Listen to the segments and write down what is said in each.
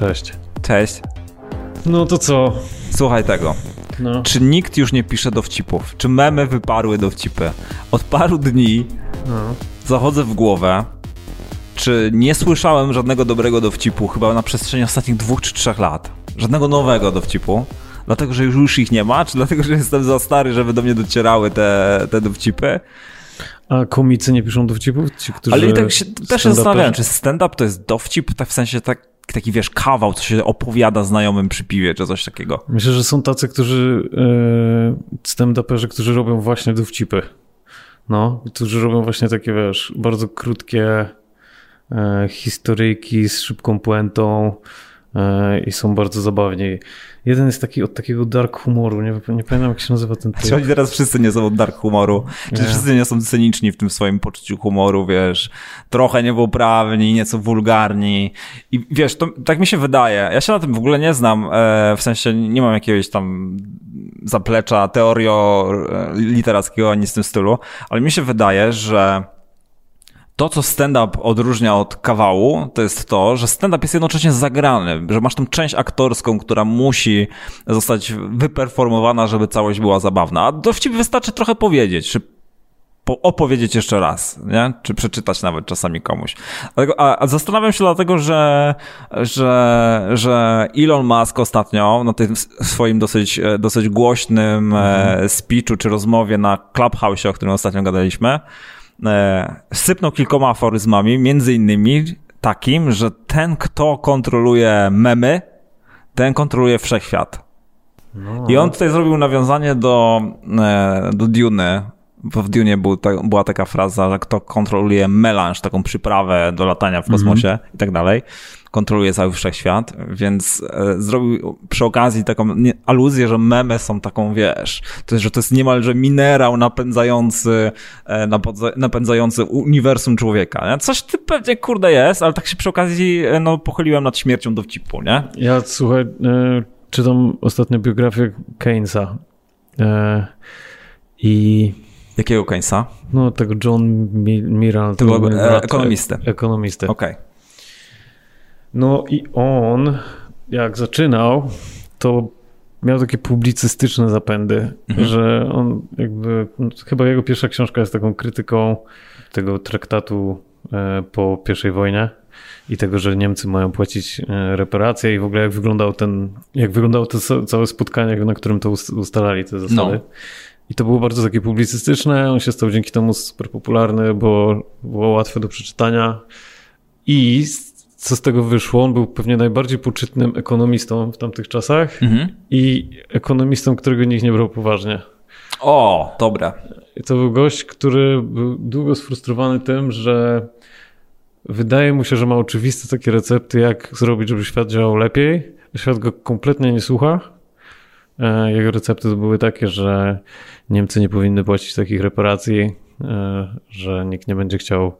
Cześć. Cześć. No to co? Słuchaj tego. No. Czy nikt już nie pisze dowcipów? Czy memy wyparły dowcipy? Od paru dni no. zachodzę w głowę, czy nie słyszałem żadnego dobrego dowcipu chyba na przestrzeni ostatnich dwóch czy trzech lat. Żadnego nowego dowcipu. Dlatego, że już ich nie ma, czy dlatego, że jestem za stary, żeby do mnie docierały te, te dowcipy? A komicy nie piszą dowcipów? Ci, którzy Ale i tak się też zastanawiałem, czy stand-up to jest dowcip, tak w sensie tak, taki, wiesz, kawał, co się opowiada znajomym przy piwie, czy coś takiego. Myślę, że są tacy, którzy e, stand-uperzy, którzy robią właśnie dowcipy. No, którzy robią właśnie takie, wiesz, bardzo krótkie e, historyjki z szybką puentą i są bardzo zabawni. Jeden jest taki od takiego dark humoru, nie, nie pamiętam jak się nazywa ten typ. Czy oni teraz wszyscy nie są od dark humoru? Czy Nie. wszyscy nie są cyniczni w tym swoim poczuciu humoru, wiesz? Trochę niepoprawni, nieco wulgarni. I wiesz, to tak mi się wydaje. Ja się na tym w ogóle nie znam, e, w sensie nie mam jakiegoś tam zaplecza teorio e, literackiego ani z tym stylu, ale mi się wydaje, że to, co stand-up odróżnia od kawału, to jest to, że stand-up jest jednocześnie zagrany, że masz tą część aktorską, która musi zostać wyperformowana, żeby całość była zabawna. A dowcip wystarczy trochę powiedzieć, czy po- opowiedzieć jeszcze raz, nie? Czy przeczytać nawet czasami komuś. Dlatego, a, a zastanawiam się dlatego, że, że, że Elon Musk ostatnio na tym swoim dosyć, e, dosyć głośnym e, speechu czy rozmowie na Clubhouse, o którym ostatnio gadaliśmy, e, sypnął kilkoma aforyzmami, między innymi takim, że ten, kto kontroluje memy, ten kontroluje wszechświat. No. I on tutaj zrobił nawiązanie do, e, do Duny, bo w Dune był ta, była taka fraza, że kto kontroluje melanż, taką przyprawę do latania w kosmosie i tak dalej, kontroluje cały wszechświat, więc e, zrobił przy okazji taką nie, aluzję, że memy są taką, wiesz, to że to jest niemalże minerał napędzający, e, napędzający uniwersum człowieka. Nie? Coś ty pewnie, kurde, jest, ale tak się przy okazji e, no, pochyliłem nad śmiercią dowcipu, nie? Ja słuchaj, e, czytam ostatnio biografię Keynesa e, i Jakiego Keynesa? no tego John Mi- Miral, Tego, e, brat ekonomisty. Ekonomisty. Okej. No i on, jak zaczynał, to miał takie publicystyczne zapędy, Mhm. że on jakby, no, chyba jego pierwsza książka jest taką krytyką tego traktatu e, po I wojnie i tego, że Niemcy mają płacić e, reparacje i w ogóle jak wyglądał ten, jak wyglądało to ca- całe spotkanie, na którym to ust- ustalali te zasady. No. I to było bardzo takie publicystyczne, on się stał dzięki temu super popularny, bo było łatwe do przeczytania. I co z tego wyszło? On był pewnie najbardziej poczytnym ekonomistą w tamtych czasach Mhm. i ekonomistą, którego nikt nie brał poważnie. O, dobre. I to był gość, który był długo sfrustrowany tym, że wydaje mu się, że ma oczywiste takie recepty, jak zrobić, żeby świat działał lepiej. Świat go kompletnie nie słucha. E, Jego recepty to były takie, że Niemcy nie powinny płacić takich reparacji, e, że nikt nie będzie chciał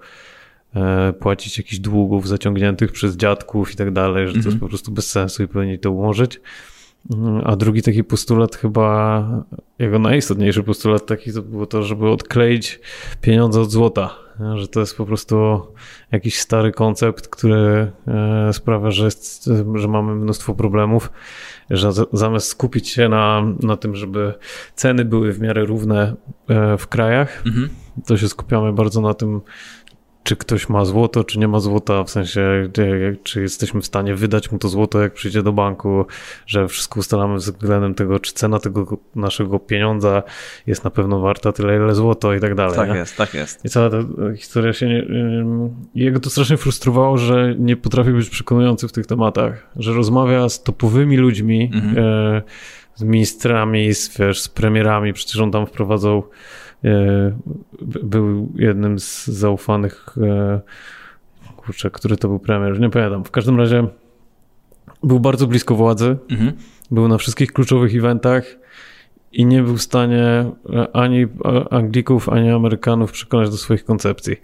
płacić jakichś długów zaciągniętych przez dziadków i tak dalej, że to jest po prostu bez sensu i powinni to ułożyć. Mm, A drugi taki postulat, chyba jego najistotniejszy postulat taki, to było to, żeby odkleić pieniądze od złota. Że to jest po prostu jakiś stary koncept, który e, sprawia, że, jest, że mamy mnóstwo problemów, że za- zamiast skupić się na, na tym, żeby ceny były w miarę równe e, w krajach, Mhm. to się skupiamy bardzo na tym, czy ktoś ma złoto, czy nie ma złota, w sensie, czy, jesteśmy w stanie wydać mu to złoto, jak przyjdzie do banku, że wszystko ustalamy względem tego, czy cena tego naszego pieniądza jest na pewno warta tyle, ile złoto i tak dalej. Tak nie? jest, tak jest. I cała ta historia się nie. Jego to strasznie frustrowało, że nie potrafi być przekonujący w tych tematach. Że rozmawia z topowymi ludźmi, Mhm. e, z ministrami, z, wiesz, z premierami. Przecież on tam wprowadzał. E, by- był jednym z zaufanych. E, kurczę, który to był premier? Już nie pamiętam. W każdym razie był bardzo blisko władzy. Mhm. Był na wszystkich kluczowych eventach i nie był w stanie e, ani Anglików, ani Amerykanów przekonać do swoich koncepcji.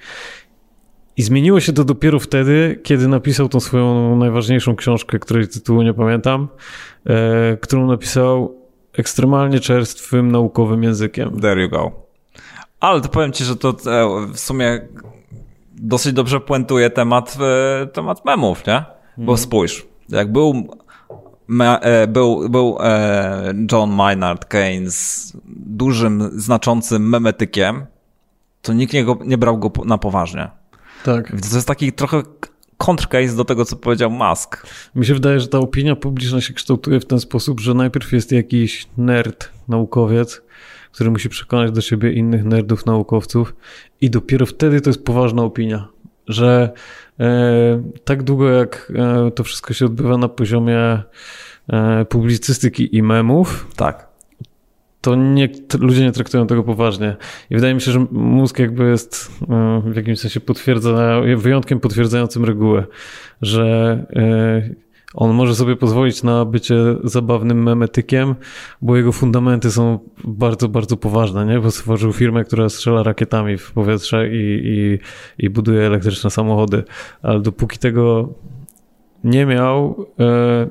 I zmieniło się to dopiero wtedy, kiedy napisał tą swoją najważniejszą książkę, której tytułu nie pamiętam, e, którą napisał ekstremalnie czerstwym naukowym językiem. There you go. Ale to powiem ci, że to e, w sumie dosyć dobrze puentuje temat, e, temat memów, nie? Bo spójrz, Jak był e, był, był John Maynard Keynes dużym, znaczącym memetykiem, to nikt nie, go, nie brał go na poważnie. Tak. To jest taki trochę kontrcase do tego, co powiedział Musk. Mi się wydaje, że ta opinia publiczna się kształtuje w ten sposób, że najpierw jest jakiś nerd, naukowiec, który musi przekonać do siebie innych nerdów, naukowców i dopiero wtedy to jest poważna opinia, że e, tak długo jak e, to wszystko się odbywa na poziomie e, publicystyki i memów, tak to nie, ludzie nie traktują tego poważnie. I wydaje mi się, że mózg jakby jest e, w jakimś sensie potwierdza, wyjątkiem potwierdzającym regułę, że e, on może sobie pozwolić na bycie zabawnym memetykiem, bo jego fundamenty są bardzo, bardzo poważne, nie? Bo stworzył firmę, która strzela rakietami w powietrze i, i, i buduje elektryczne samochody. Ale dopóki tego nie miał, e,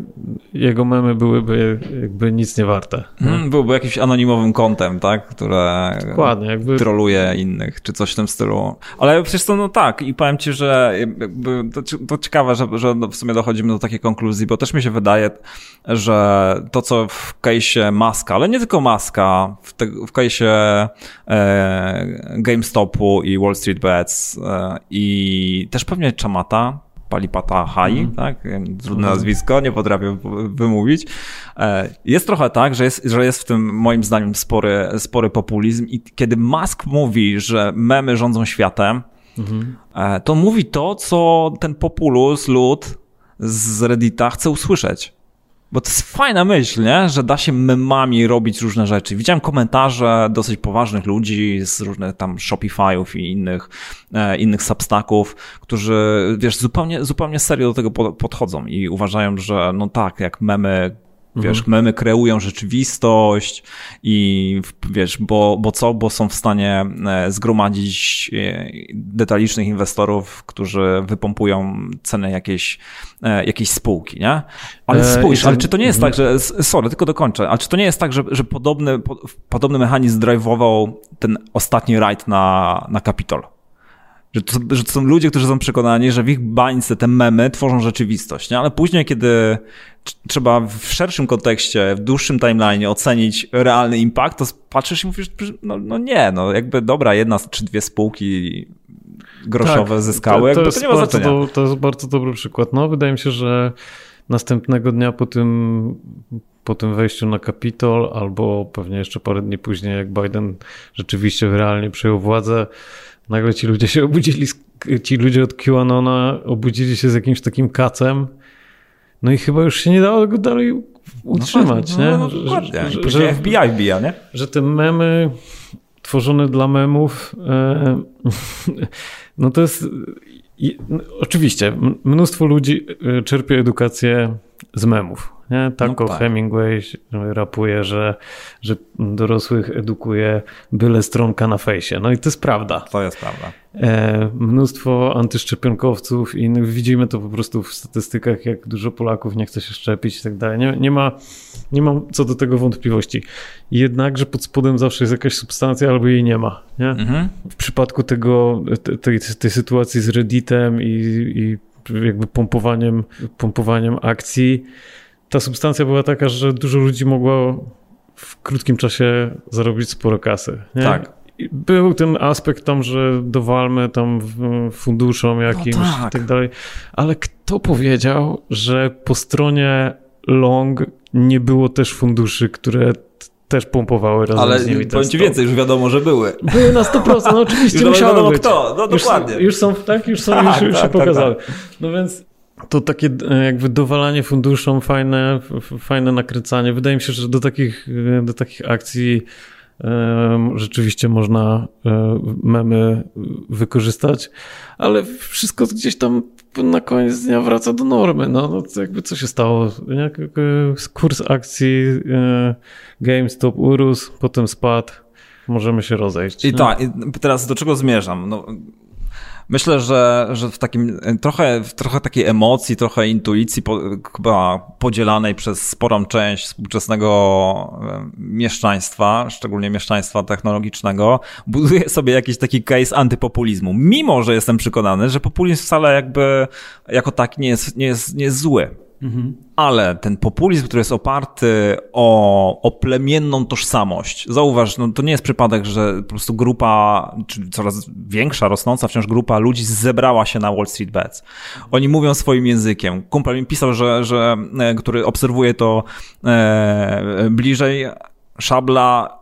jego memy byłyby jakby nic nie warte. Hmm, byłby jakimś anonimowym kontem, tak? Które Dokładnie, jakby... troluje innych, czy coś w tym stylu. Ale przecież to no tak i powiem ci, że to, to ciekawe, że, że w sumie dochodzimy do takiej konkluzji, bo też mi się wydaje, że to, co w case'ie Maska, ale nie tylko Maska, w, te, w case'ie e, GameStopu i Wall Street Bets e, i też pewnie Chamata, Palipata Hai, mm. tak? Trudne nazwisko, nie potrafię wymówić. E, jest trochę tak, że jest, że jest w tym moim zdaniem spory, spory populizm i kiedy Musk mówi, że memy rządzą światem, mm. to mówi to, co ten populus, lud z Reddita chce usłyszeć. Bo to jest fajna myśl, nie? że da się memami robić różne rzeczy. Widziałem komentarze dosyć poważnych ludzi z różnych tam Shopify'ów i innych, e, innych substacków, którzy, wiesz, zupełnie, zupełnie serio do tego podchodzą i uważają, że no tak, jak memy Wiesz, mhm. memy kreują rzeczywistość i wiesz, bo, bo co? Bo są w stanie e, zgromadzić e, detalicznych inwestorów, którzy wypompują cenę jakiejś, e, jakiejś spółki, nie? Ale spójrz, ale czy to nie jest tak, że, sorry, tylko dokończę, ale czy to nie jest tak, że, że podobny, podobny mechanizm drive'ował ten ostatni rajd na, na Capitol? Że to, że to są ludzie, którzy są przekonani, że w ich bańce te memy tworzą rzeczywistość, nie? ale później, kiedy trzeba w szerszym kontekście, w dłuższym timeline ocenić realny impact, to patrzysz i mówisz, no, no nie, no jakby dobra, jedna czy dwie spółki groszowe tak, zyskały, to, to, jest to, nie ma to jest bardzo dobry przykład. No, wydaje mi się, że następnego dnia po tym, po tym wejściu na Kapitol, albo pewnie jeszcze parę dni później, jak Biden rzeczywiście realnie przejął władzę, nagle ci ludzie się obudzili, ci ludzie od QAnona obudzili się z jakimś takim kacem, no i chyba już się nie dało go dalej utrzymać, no, nie? No, dokładnie. Że, że, FBI wbija, nie? Że te memy tworzone dla memów, e, no to jest no, oczywiście mnóstwo ludzi e, czerpie edukację z memów. Nie? Tako no tak. Hemingway rapuje, że, że dorosłych edukuje byle stronka na fejsie. No i to jest prawda. To jest prawda. E, mnóstwo antyszczepionkowców i innych. Widzimy to po prostu w statystykach, jak dużo Polaków nie chce się szczepić i tak dalej. Nie, nie, ma, nie mam co do tego wątpliwości. Jednakże pod spodem zawsze jest jakaś substancja albo jej nie ma. Nie? Mhm. W przypadku tego, tej, tej sytuacji z Redditem i, i jakby pompowaniem, pompowaniem akcji, ta substancja była taka, że dużo ludzi mogło w krótkim czasie zarobić sporo kasy. Nie? Tak. Był ten aspekt tam, że dowalmy tam funduszom jakimś no tak. i tak dalej, ale kto powiedział, że po stronie long nie było też funduszy, które też pompowały razem Ale z nimi. Ale ci więcej, już wiadomo, że były. Były na 100%, no oczywiście już musiały wiadomo być. kto, no dokładnie. Już, już są, tak? Już są, tak, już, już tak, się tak, pokazały. Tak. No więc to takie e, jakby dowalanie funduszom, fajne, fajne nakręcanie. Wydaje mi się, że do takich, do takich akcji rzeczywiście można e, memy wykorzystać, ale wszystko gdzieś tam na koniec dnia wraca do normy. No, no to jakby co się stało? Jak, e, kurs akcji GameStop urósł, potem spadł, możemy się rozejść. I tak, teraz do czego zmierzam? No, myślę, że, że w takim trochę, trochę takiej emocji, trochę intuicji po, chyba podzielanej przez sporą część współczesnego e, mieszczaństwa, szczególnie mieszczaństwa technologicznego, buduje sobie jakiś taki case antypopulizmu. Mimo, że jestem przekonany, że populizm wcale jakby jako tak nie jest, nie jest, nie jest zły Mhm. Ale ten populizm, który jest oparty o, o plemienną tożsamość, zauważ, no to nie jest przypadek, że po prostu grupa, czy coraz większa, rosnąca wciąż grupa ludzi zebrała się na Wall Street Bets. Oni mówią swoim językiem. Kumpel mi pisał, że, że e, który obserwuje to e, bliżej, szabla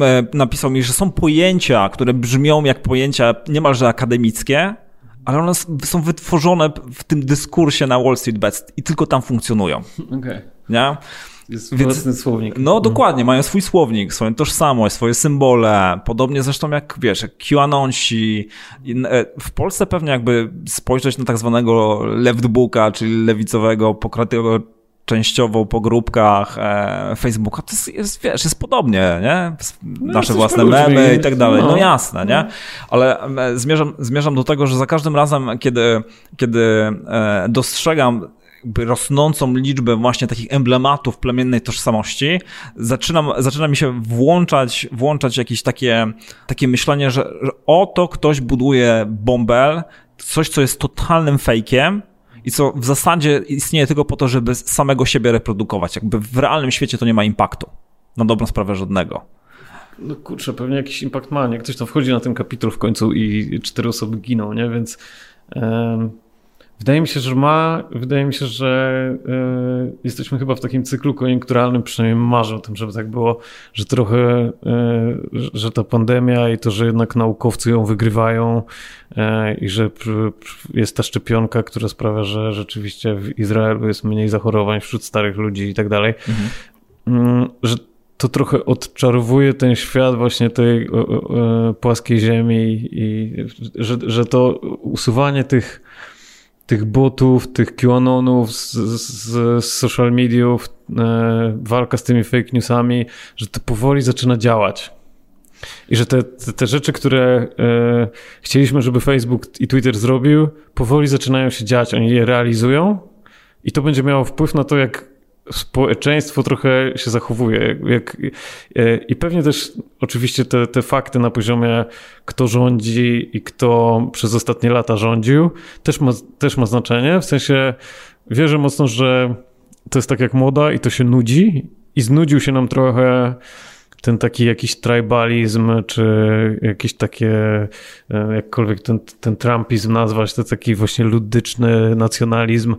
e, napisał mi, że są pojęcia, które brzmią jak pojęcia niemalże akademickie, ale one są wytworzone w tym dyskursie na Wall Street Bets i tylko tam funkcjonują. Okay. Nie? Jest Więc, własny słownik. No mhm. dokładnie, mają swój słownik, swoją tożsamość, swoje symbole, podobnie zresztą jak, wiesz, jak QAnonci. E, w Polsce pewnie jakby spojrzeć na tak zwanego leftbooka, czyli lewicowego, pokrytego częściowo po grupkach e, Facebooka, to jest, jest, wiesz, jest podobnie, nie? No, Nasze własne memy i tak dalej. No, no jasne, nie? No. Ale e, zmierzam, zmierzam do tego, że za każdym razem, kiedy, kiedy e, dostrzegam rosnącą liczbę właśnie takich emblematów plemiennej tożsamości, zaczynam, zaczyna mi się włączać, włączać jakieś takie, takie myślenie, że, że oto ktoś buduje bombel, coś, co jest totalnym fejkiem, i co w zasadzie istnieje tylko po to, żeby samego siebie reprodukować. Jakby w realnym świecie to nie ma impaktu. Na dobrą sprawę żadnego. No kurczę, pewnie jakiś impact ma, nie? Ktoś tam wchodzi na ten kapitol w końcu i cztery osoby giną, nie? Więc... Um Wydaje mi się, że ma, wydaje mi się, że y, jesteśmy chyba w takim cyklu koniunkturalnym, przynajmniej marzę o tym, żeby tak było, że trochę, y, że ta pandemia i to, że jednak naukowcy ją wygrywają y, i że jest ta szczepionka, która sprawia, że rzeczywiście w Izraelu jest mniej zachorowań wśród starych ludzi i tak dalej, mhm. Mm, że to trochę odczarowuje ten świat właśnie tej płaskiej ziemi i że, że to usuwanie tych tych botów, tych QAnonów, z, z, z social mediów, e, walka z tymi fake newsami, że to powoli zaczyna działać. I że te, te, te rzeczy, które e, chcieliśmy, żeby Facebook i Twitter zrobił, powoli zaczynają się dziać. Oni je realizują i to będzie miało wpływ na to, jak społeczeństwo trochę się zachowuje. Jak, e, I pewnie też oczywiście te, te fakty na poziomie kto rządzi i kto przez ostatnie lata rządził też ma, też ma znaczenie. W sensie wierzę mocno, że to jest tak jak moda i to się nudzi i znudził się nam trochę ten taki jakiś tribalizm, czy jakieś takie, e, jakkolwiek ten, ten trumpizm nazwać, to taki właśnie ludyczny nacjonalizm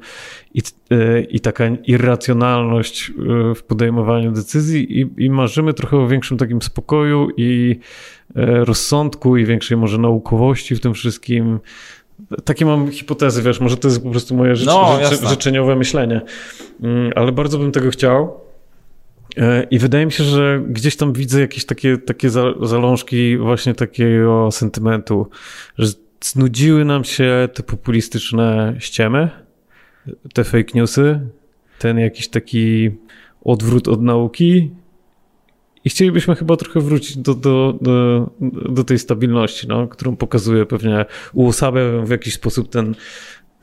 i, e, i taka irracjonalność e, w podejmowaniu decyzji i, i marzymy trochę o większym takim spokoju i rozsądku i większej może naukowości w tym wszystkim. Takie mam hipotezy, wiesz, może to jest po prostu moje życie, no, życzeniowe myślenie, mm, ale bardzo bym tego chciał. E, I wydaje mi się, że gdzieś tam widzę jakieś takie, takie zalążki właśnie takiego sentymentu, że znudziły nam się te populistyczne ściemy, te fake newsy, ten jakiś taki odwrót od nauki. I chcielibyśmy chyba trochę wrócić do, do, do, do tej stabilności, no, którą pokazuje pewnie, uosabia w jakiś sposób ten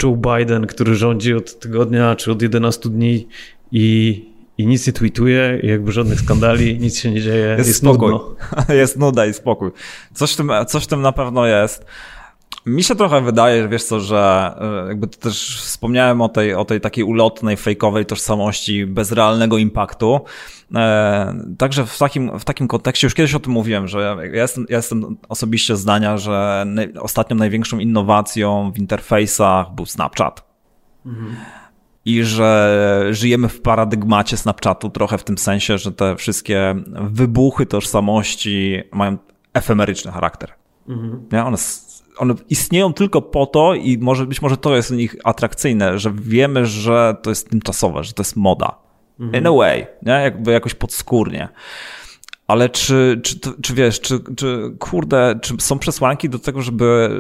Joe Biden, który rządzi od tygodnia czy od 11 dni i, i nic nie tweetuje, jakby żadnych skandali, nic się nie dzieje. Jest, jest spokój. jest nuda i spokój. Coś w, tym, coś w tym na pewno jest. Mi się trochę wydaje, wiesz co, że e, jakby też wspomniałem o tej, o tej takiej ulotnej, fejkowej tożsamości bez realnego impaktu. E, także w takim, w takim kontekście, już kiedyś o tym mówiłem, że ja jestem, ja jestem osobiście zdania, że ostatnią największą innowacją w interfejsach był Snapchat. Mhm i że żyjemy w paradygmacie Snapchatu trochę w tym sensie, że te wszystkie wybuchy tożsamości mają efemeryczny charakter. Mhm. Nie? One, one istnieją tylko po to i może być może to jest w nich atrakcyjne, że wiemy, że to jest tymczasowe, że to jest moda. Mhm. In a way, nie? jakby jakoś podskórnie. Ale czy, czy, czy wiesz, czy, czy kurde, czy są przesłanki do tego, żeby,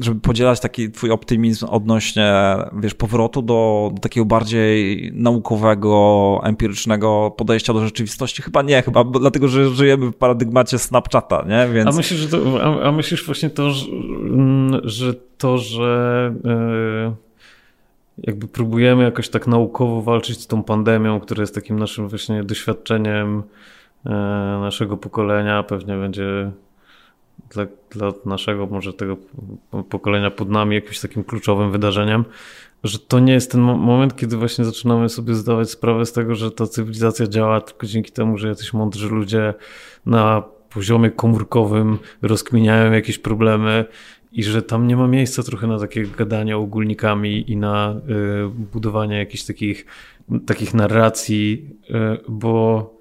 żeby podzielać taki twój optymizm odnośnie, wiesz, powrotu do, do takiego bardziej naukowego, empirycznego podejścia do rzeczywistości? Chyba nie, chyba dlatego, że żyjemy w paradygmacie Snapchata, nie? Więc... A myślisz, że to, a, a myślisz właśnie to, że, że to, że yy, jakby próbujemy jakoś tak naukowo walczyć z tą pandemią, która jest takim naszym właśnie doświadczeniem E, naszego pokolenia pewnie będzie dla, dla naszego, może tego pokolenia pod nami jakimś takim kluczowym wydarzeniem, że to nie jest ten moment, kiedy właśnie zaczynamy sobie zdawać sprawę z tego, że ta cywilizacja działa tylko dzięki temu, że jacyś mądrzy ludzie na poziomie komórkowym rozkminiają jakieś problemy i że tam nie ma miejsca trochę na takie gadanie ogólnikami i na y, budowanie jakichś takich, takich narracji, y, bo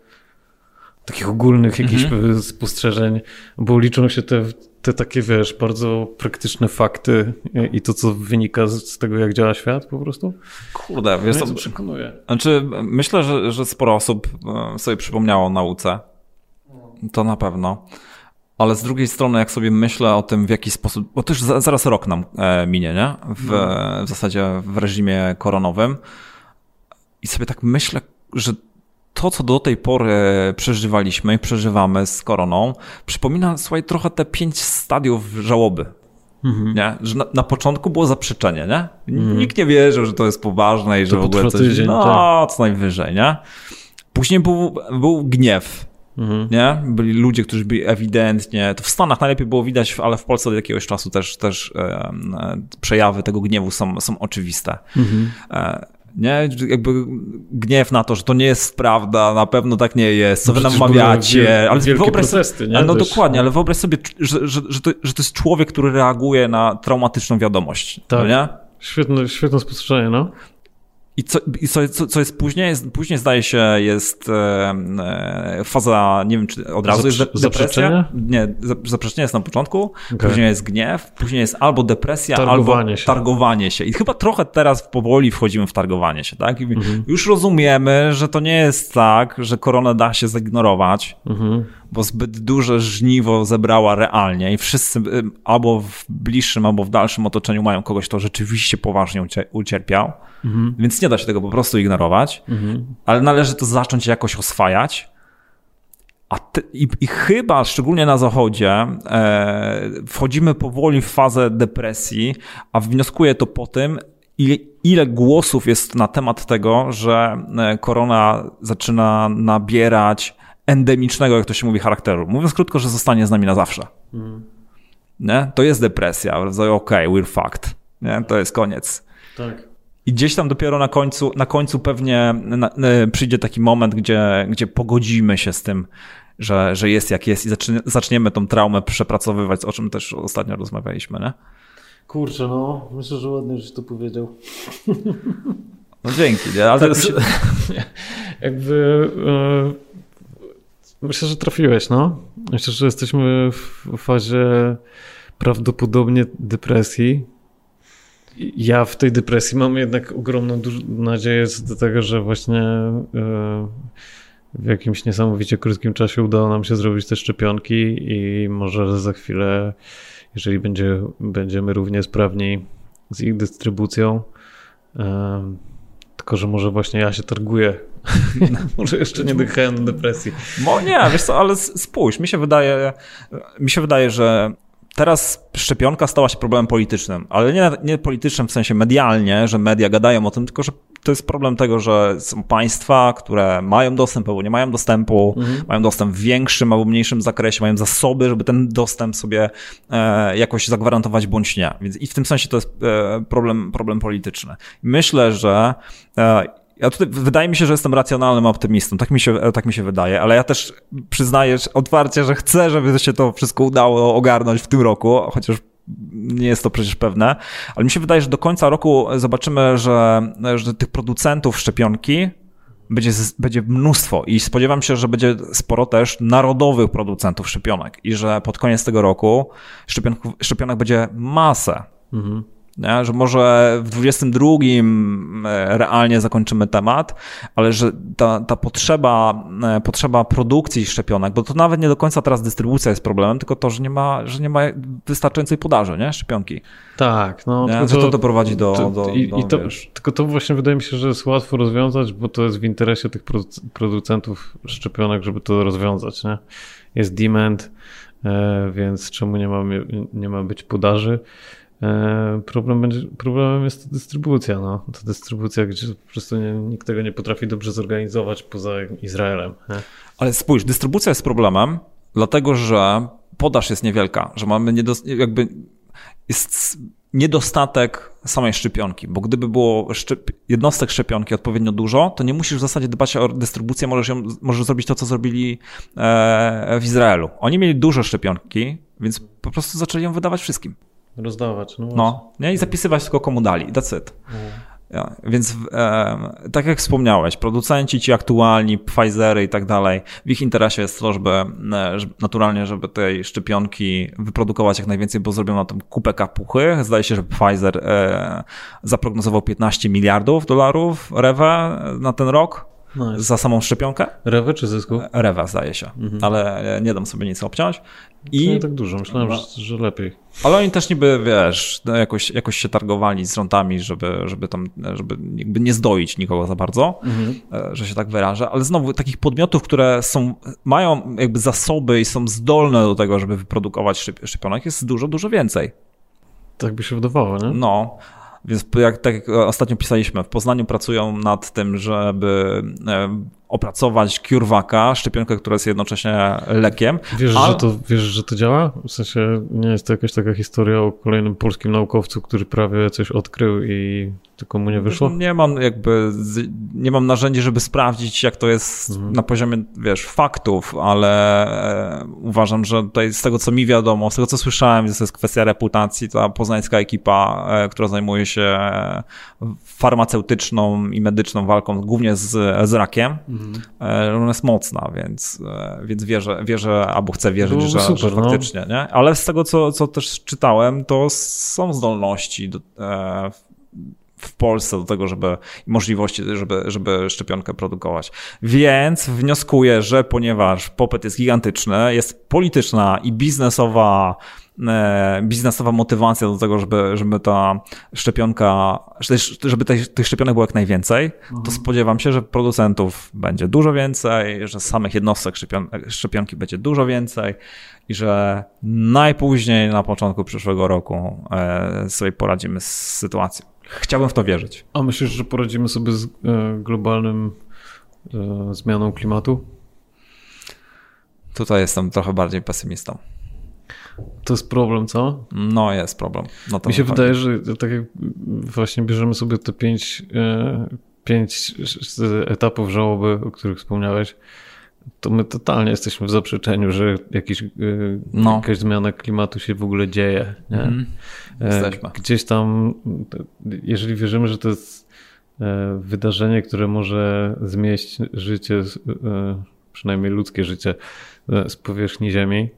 takich ogólnych jakichś mhm. spostrzeżeń, bo liczą się te, te takie, wiesz, bardzo praktyczne fakty i to, co wynika z, tego, jak działa świat po prostu. Kurde, wiesz co, przekonuje. Znaczy, myślę, że, że sporo osób e, sobie przypomniało o nauce. To na pewno. Ale z drugiej strony, jak sobie myślę o tym, w jaki sposób, bo już zaraz rok nam e, minie, nie? W, no. w zasadzie w reżimie koronowym. I sobie tak myślę, że to, co do tej pory przeżywaliśmy i przeżywamy z koroną, przypomina, słuchaj, trochę te pięć stadiów żałoby. Mhm. Nie? Że na, na, początku było zaprzeczenie, nie? Mhm. Nikt nie wierzył, że to jest poważne i że w ogóle coś, tydzień, no, tak. co najwyżej, nie? Później był, był gniew, Mhm. Nie? Byli ludzie, którzy byli ewidentnie, to w Stanach najlepiej było widać, ale w Polsce od jakiegoś czasu też, też e, e, przejawy tego gniewu są, są oczywiste. Mhm. E, nie? Jakby gniew na to, że to nie jest prawda, na pewno tak nie jest, co wy nam mawiacie. Ale wyobraź protesty, nie? No dokładnie, ale wyobraź sobie, że, że, że, to, że to jest człowiek, który reaguje na traumatyczną wiadomość. Tak. No nie? Świetne, świetne spostrzeżenie, no. I, co, i co, co, jest później? Jest, później zdaje się jest e, e faza, nie wiem czy od razu jest de, depresja. Nie, zaprzeczenie jest na początku, okay. później jest gniew, później jest albo depresja, targowanie albo się. targowanie się. I chyba trochę teraz powoli wchodzimy w targowanie się, tak? I mhm. Już rozumiemy, że to nie jest tak, że koronę da się zignorować, mhm. Bo zbyt duże żniwo zebrała realnie i wszyscy y, albo w bliższym, albo w dalszym otoczeniu mają kogoś, kto rzeczywiście poważnie ucierpiał. Mhm. Więc nie da się tego po prostu ignorować, mhm. ale należy to zacząć jakoś oswajać. A i, i, chyba, szczególnie na zachodzie, e, wchodzimy powoli w fazę depresji, a wnioskuję to po tym, ile, ile głosów jest na temat tego, że e, korona zaczyna nabierać endemicznego, jak to się mówi, charakteru. Mówiąc krótko, że zostanie z nami na zawsze. Mhm. Nie? To jest depresja. Okej, okay, we're fucked. Nie? To jest koniec. Tak. I gdzieś tam dopiero na końcu, na końcu pewnie na, przyjdzie taki moment, gdzie, gdzie pogodzimy się z tym, że, że jest jak jest i zacznie, zaczniemy tą traumę przepracowywać, o czym też ostatnio rozmawialiśmy, nie? Kurczę, no, myślę, że ładnie, żeś to powiedział. No dzięki, nie? Ale tak, to jest... jakby yy, myślę, że trafiłeś, no. Myślę, że jesteśmy w fazie prawdopodobnie depresji, ja w tej depresji mam jednak ogromną nadzieję do tego, że właśnie e, w jakimś niesamowicie krótkim czasie udało nam się zrobić te szczepionki i może za chwilę, jeżeli będzie, będziemy równie sprawni z ich dystrybucją, e, tylko że może właśnie ja się targuję. Może jeszcze nie dojechałem do depresji. Bo nie, wiesz co, ale spójrz, mi się wydaje, mi się wydaje, że teraz szczepionka stała się problemem politycznym, ale nie, nie politycznym w sensie medialnie, że media gadają o tym, tylko że to jest problem tego, że są państwa, które mają dostęp albo nie mają dostępu, mhm. mają dostęp w większym albo mniejszym zakresie, mają zasoby, żeby ten dostęp sobie e, jakoś zagwarantować bądź nie. Więc i w tym sensie to jest e, problem, problem polityczny. Myślę, że e, ja tutaj wydaje mi się, że jestem racjonalnym optymistą, tak mi się, tak mi się wydaje, ale ja też przyznaję otwarcie, że chcę, żeby się to wszystko udało ogarnąć w tym roku, chociaż nie jest to przecież pewne, ale mi się wydaje, że do końca roku zobaczymy, że, że tych producentów szczepionki będzie, będzie mnóstwo i spodziewam się, że będzie sporo też narodowych producentów szczepionek i że pod koniec tego roku szczepionek, szczepionek będzie masę. Mhm. Nie? Że może w 22 e, realnie zakończymy temat, ale że ta, ta potrzeba, e, potrzeba produkcji szczepionek, bo to nawet nie do końca teraz dystrybucja jest problemem, tylko to, że nie ma, że nie ma wystarczającej podaży, nie? Szczepionki. Tak, no. Nie? To, to doprowadzi do. To, do, i, do, i to, tylko to właśnie wydaje mi się, że jest łatwo rozwiązać, bo to jest w interesie tych producentów szczepionek, żeby to rozwiązać, nie? Jest demand, e, więc czemu nie ma, nie ma być podaży? E, problem będzie, problemem jest dystrybucja. No. To dystrybucja, gdzie po prostu nie, nikt tego nie potrafi dobrze zorganizować poza Izraelem. Nie? Ale spójrz, dystrybucja jest problemem, dlatego że podaż jest niewielka, że mamy niedos- jakby jest niedostatek samej szczepionki, bo gdyby było szczep- jednostek szczepionki odpowiednio dużo, to nie musisz w zasadzie dbać o dystrybucję, możesz, ją, możesz zrobić to, co zrobili e, w Izraelu. Oni mieli dużo szczepionki, więc po prostu zaczęli ją wydawać wszystkim. Rozdawać, no. No, nie? i zapisywać tylko komu dali, that's it. Ja, więc e, tak jak wspomniałeś, producenci ci aktualni, Pfizery i tak dalej, w ich interesie jest to, żeby, e, żeby naturalnie, żeby tej szczepionki wyprodukować jak najwięcej, bo zrobią na tym kupę kapuchy. Zdaje się, że Pfizer e, zaprognozował 15 miliardów dolarów rewę na ten rok. Nice. Za samą szczepionkę? Rewę czy zysku? Rewa zdaje się, mhm. ale nie dam sobie nic obciąć. I nie tak dużo, myślałem, no. że, że, lepiej. Ale oni też niby, wiesz, no jakoś, jakoś się targowali z rządami, żeby, żeby tam, żeby jakby nie zdoić nikogo za bardzo, mhm. E, że się tak wyrażę. Ale znowu takich podmiotów, które są, mają jakby zasoby i są zdolne do tego, żeby wyprodukować szczepionek jest dużo, dużo więcej. Tak by się wydawało, nie? No. Więc jak, tak jak ostatnio pisaliśmy, w Poznaniu pracują nad tym, żeby e, opracować CureVaca, szczepionkę, która jest jednocześnie lekiem. Wiesz, a... że to, wiesz, że to działa? W sensie nie jest to jakaś taka historia o kolejnym polskim naukowcu, który prawie coś odkrył i tylko mu nie wyszło? Nie mam jakby, nie mam narzędzi, żeby sprawdzić, jak to jest mhm. na poziomie, wiesz, faktów, ale e, uważam, że tutaj z tego, co mi wiadomo, z tego, co słyszałem, to jest kwestia reputacji, ta poznańska ekipa, e, która zajmuje się farmaceutyczną i medyczną walką, głównie z, z rakiem, mhm. Ona jest mocna, więc, więc wierzę, wierzę albo chcę wierzyć, że, super, że no. faktycznie, no. nie? Ale z tego, co, co też czytałem, to są zdolności do, w Polsce do tego, żeby możliwości, żeby, żeby szczepionkę produkować. Więc wnioskuję, że ponieważ popyt jest gigantyczny, jest polityczna i biznesowa e, biznesowa motywacja do tego, żeby, żeby ta szczepionka, żeby tych, szczepionek było jak najwięcej, mhm. to spodziewam się, że producentów będzie dużo więcej, że samych jednostek szczepion szczepionki będzie dużo więcej i że najpóźniej na początku przyszłego roku e, sobie poradzimy z sytuacją. Chciałbym w to wierzyć. A myślisz, że poradzimy sobie z e, globalnym e, zmianą klimatu? Tutaj jestem trochę bardziej pesymistą. To jest problem, co? No, jest problem. No Mi się wydaje, że tak jak właśnie bierzemy sobie te pięć, e, pięć etapów żałoby, o których wspomniałeś, to my totalnie jesteśmy w zaprzeczeniu, że jakiś, no. jakaś zmiana klimatu się w ogóle dzieje. Nie? Mm. Jesteśmy. Gdzieś tam, jeżeli wierzymy, że to jest e, wydarzenie, które może zmieść życie, e, przynajmniej ludzkie życie e, z powierzchni Ziemi,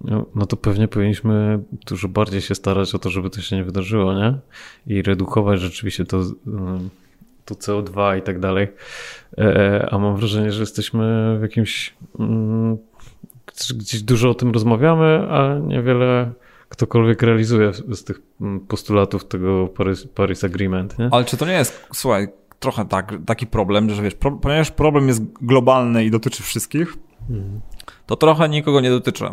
no, no to pewnie powinniśmy dużo bardziej się starać o to, żeby to się nie wydarzyło, nie? I redukować rzeczywiście to, to CO2 i tak dalej. A mam wrażenie, że jesteśmy w jakimś. Mm, gdzieś dużo o tym rozmawiamy, a niewiele ktokolwiek realizuje z tych mm, postulatów tego Paris, Paris Agreement. Nie? Ale czy to nie jest, słuchaj, trochę tak, taki problem, że wiesz, pro, ponieważ problem jest globalny i dotyczy wszystkich, hmm. to trochę nikogo nie dotyczy.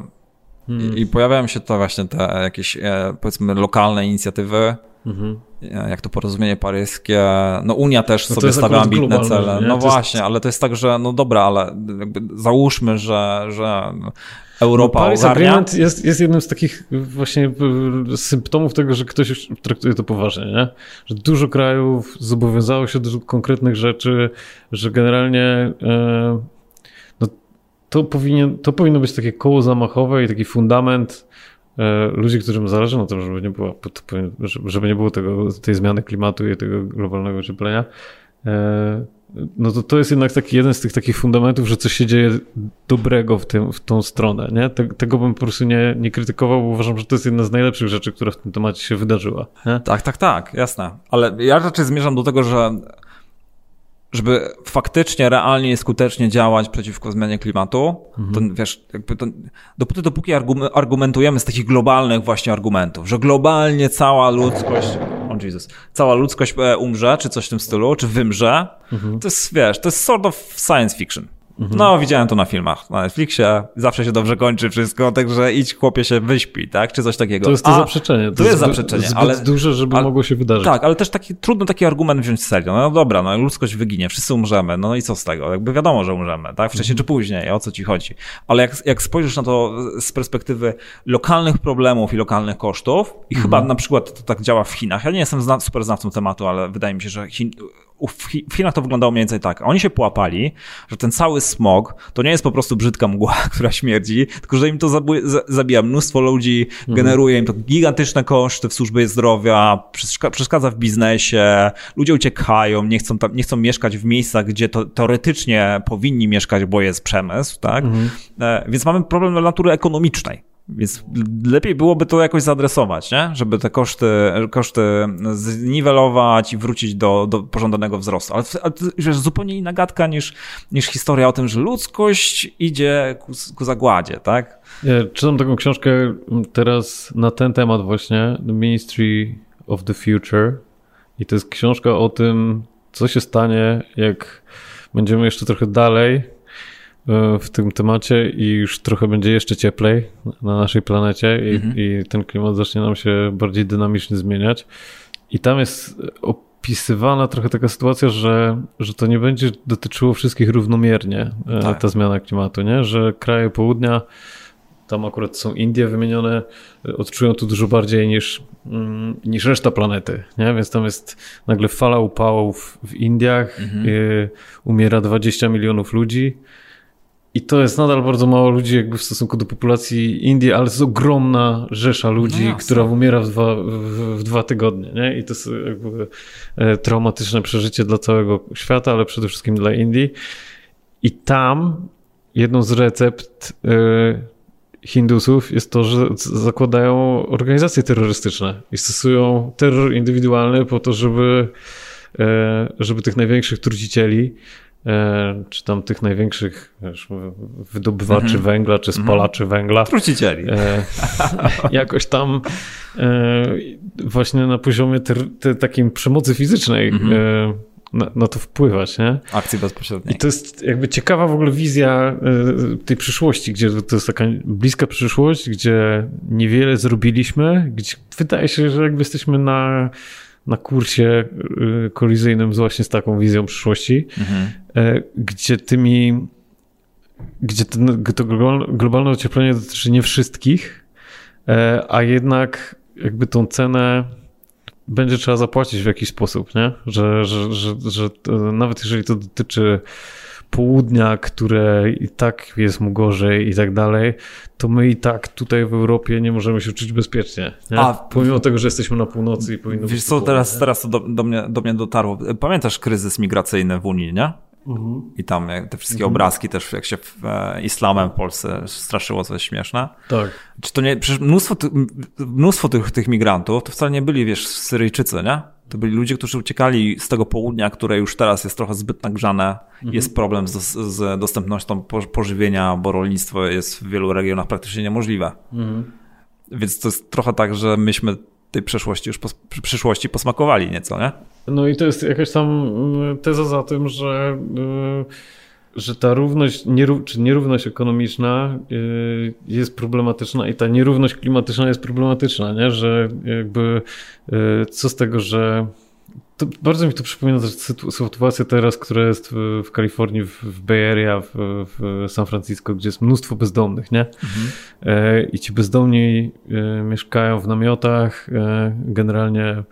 Hmm. I, I, pojawiają się to właśnie te jakieś, e, powiedzmy, lokalne inicjatywy, mhm. E, jak to porozumienie paryskie. No Unia też no sobie stawia ambitne cele. Nie? No to właśnie, jest... ale to jest tak, że no dobra, ale załóżmy, że, że Europa no, Paris ogarnia. Agreement jest, jest jednym z takich właśnie symptomów tego, że ktoś już traktuje to poważnie, nie? Że dużo krajów zobowiązało się do konkretnych rzeczy, że generalnie e, to, powinien, to powinno być takie koło zamachowe i taki fundament e, ludzi, którym zależy na tym, żeby nie było, żeby nie było tego, tej zmiany klimatu i tego globalnego ocieplenia. E, no to to jest jednak taki jeden z tych takich fundamentów, że coś się dzieje dobrego w, tym, w tą stronę, nie? Tego bym po prostu nie, nie krytykował, bo uważam, że to jest jedna z najlepszych rzeczy, która w tym temacie się wydarzyła. Nie? Tak, tak, tak, jasne. Ale ja raczej zmierzam do tego, że żeby faktycznie, realnie i skutecznie działać przeciwko zmianie klimatu, mhm. to wiesz, jakby to, dopóty, dopóki argumentujemy z takich globalnych właśnie argumentów, że globalnie cała ludzkość, oh Jesus, cała ludzkość e, umrze, czy coś w tym stylu, czy wymrze, mhm. to jest, wiesz, to jest sort of science fiction. Mhm. No, widziałem to na filmach, na Netflixie, zawsze się dobrze kończy wszystko, także idź chłopie się wyśpi, tak, czy coś takiego. To jest to A, zaprzeczenie. To, to jest, zaprzeczenie, zbyt ale... duże, żeby ale, mogło się wydarzyć. Tak, ale też taki, trudno taki argument wziąć serio. No dobra, no ludzkość wyginie, wszyscy umrzemy, no i co z tego? Jakby wiadomo, że umrzemy, tak, wcześniej mhm. czy później, o co ci chodzi. Ale jak, jak spojrzysz na to z perspektywy lokalnych problemów i lokalnych kosztów i mhm. chyba na przykład to tak działa w Chinach, ja nie jestem zna, super znawcą tematu, ale wydaje mi się, że Chin, w Chinach to wyglądało mniej więcej tak. Oni się połapali, że ten cały smog to nie jest po prostu brzydka mgła, która śmierdzi, tylko że im to zabija mnóstwo ludzi, mhm. generuje im to gigantyczne koszty w służbie zdrowia, przeszkadza w biznesie, ludzie uciekają, nie chcą, tam, nie chcą mieszkać w miejscach, gdzie to, teoretycznie powinni mieszkać, bo jest przemysł, tak? Mhm. E, więc mamy problem natury ekonomicznej. Więc lepiej byłoby to jakoś zaadresować, nie? żeby te koszty, koszty zniwelować i wrócić do, do pożądanego wzrostu. Ale, ale to jest zupełnie inna gadka niż, niż historia o tym, że ludzkość idzie ku, ku zagładzie, tak? Ja czytam taką książkę teraz na ten temat właśnie, The Ministry of the Future i to jest książka o tym, co się stanie, jak będziemy jeszcze trochę dalej w tym temacie i już trochę będzie jeszcze cieplej na naszej planecie i, mhm. i, ten klimat zacznie nam się bardziej dynamicznie zmieniać. I tam jest opisywana trochę taka sytuacja, że, że to nie będzie dotyczyło wszystkich równomiernie, e, tak. ta zmiana klimatu, nie? że kraje południa, tam akurat są Indie wymienione, odczują to dużo bardziej niż, mm, niż reszta planety, nie? więc tam jest nagle fala upałów w Indiach, mhm. Umiera 20 milionów ludzi, i to jest nadal bardzo mało ludzi jakby w stosunku do populacji Indii, ale to jest ogromna rzesza ludzi, no która umiera w dwa, w, w, dwa tygodnie. Nie? I to jest jakby e, traumatyczne przeżycie dla całego świata, ale przede wszystkim dla Indii. I tam jedną z recept y, Hindusów jest to, że zakładają organizacje terrorystyczne i stosują terror indywidualny po to, żeby, y, żeby tych największych trucicieli E, czy tam tych największych wiesz, wydobywaczy mm -hmm. węgla, czy mhm. spalaczy mm -hmm. węgla. Trucicieli. E, jakoś tam e, właśnie na poziomie ter, ter, takiej przemocy fizycznej mm -hmm. e, na, na, to wpływać, nie? Akcji bezpośredniej. I to jest jakby ciekawa w ogóle wizja e, tej przyszłości, gdzie to jest taka bliska przyszłość, gdzie niewiele zrobiliśmy, gdzie wydaje się, że jakby jesteśmy na na kursie y, kolizyjnym właśnie z taką wizją przyszłości, mhm. E, gdzie tymi, gdzie ten, to globalne ocieplenie dotyczy nie wszystkich, e, a jednak jakby tą cenę będzie trzeba zapłacić w jakiś sposób, nie? Że, że, że, że nawet jeżeli to dotyczy południa, które i tak jest mu gorzej i tak dalej, to my i tak tutaj w Europie nie możemy się czuć bezpiecznie. Nie? A, Pomimo tego, że jesteśmy na północy i powinno Wiesz co, teraz, teraz to do, do, mnie, do mnie dotarło. Pamiętasz kryzys migracyjny w Unii, nie? Mhm. I tam te wszystkie mhm. obrazki też, jak się w, e, islamem w Polsce straszyło coś śmieszne. Tak. Czy to nie, przecież mnóstwo, ty, mnóstwo tych, tych migrantów to wcale nie byli, wiesz, Syryjczycy, nie? To byli ludzie, którzy uciekali z tego południa, które już teraz jest trochę zbyt nagrzane. Mhm. Jest problem z, z dostępnością pożywienia, bo rolnictwo jest w wielu regionach praktycznie niemożliwe. Mhm. Więc to jest trochę tak, że myśmy tej przeszłości już przyszłości posmakowali nieco, nie? No i to jest jakaś tam mm, teza za tym, że, y, że ta równość, czy nierówność ekonomiczna y, jest problematyczna i ta nierówność klimatyczna jest problematyczna, nie? Że jakby y, co z tego, że to bardzo mi to przypomina sytuację teraz, która jest w, Kalifornii, w, Bay Area, w, w, San Francisco, gdzie jest mnóstwo bezdomnych, nie? Mhm. I ci bezdomni mieszkają w namiotach, generalnie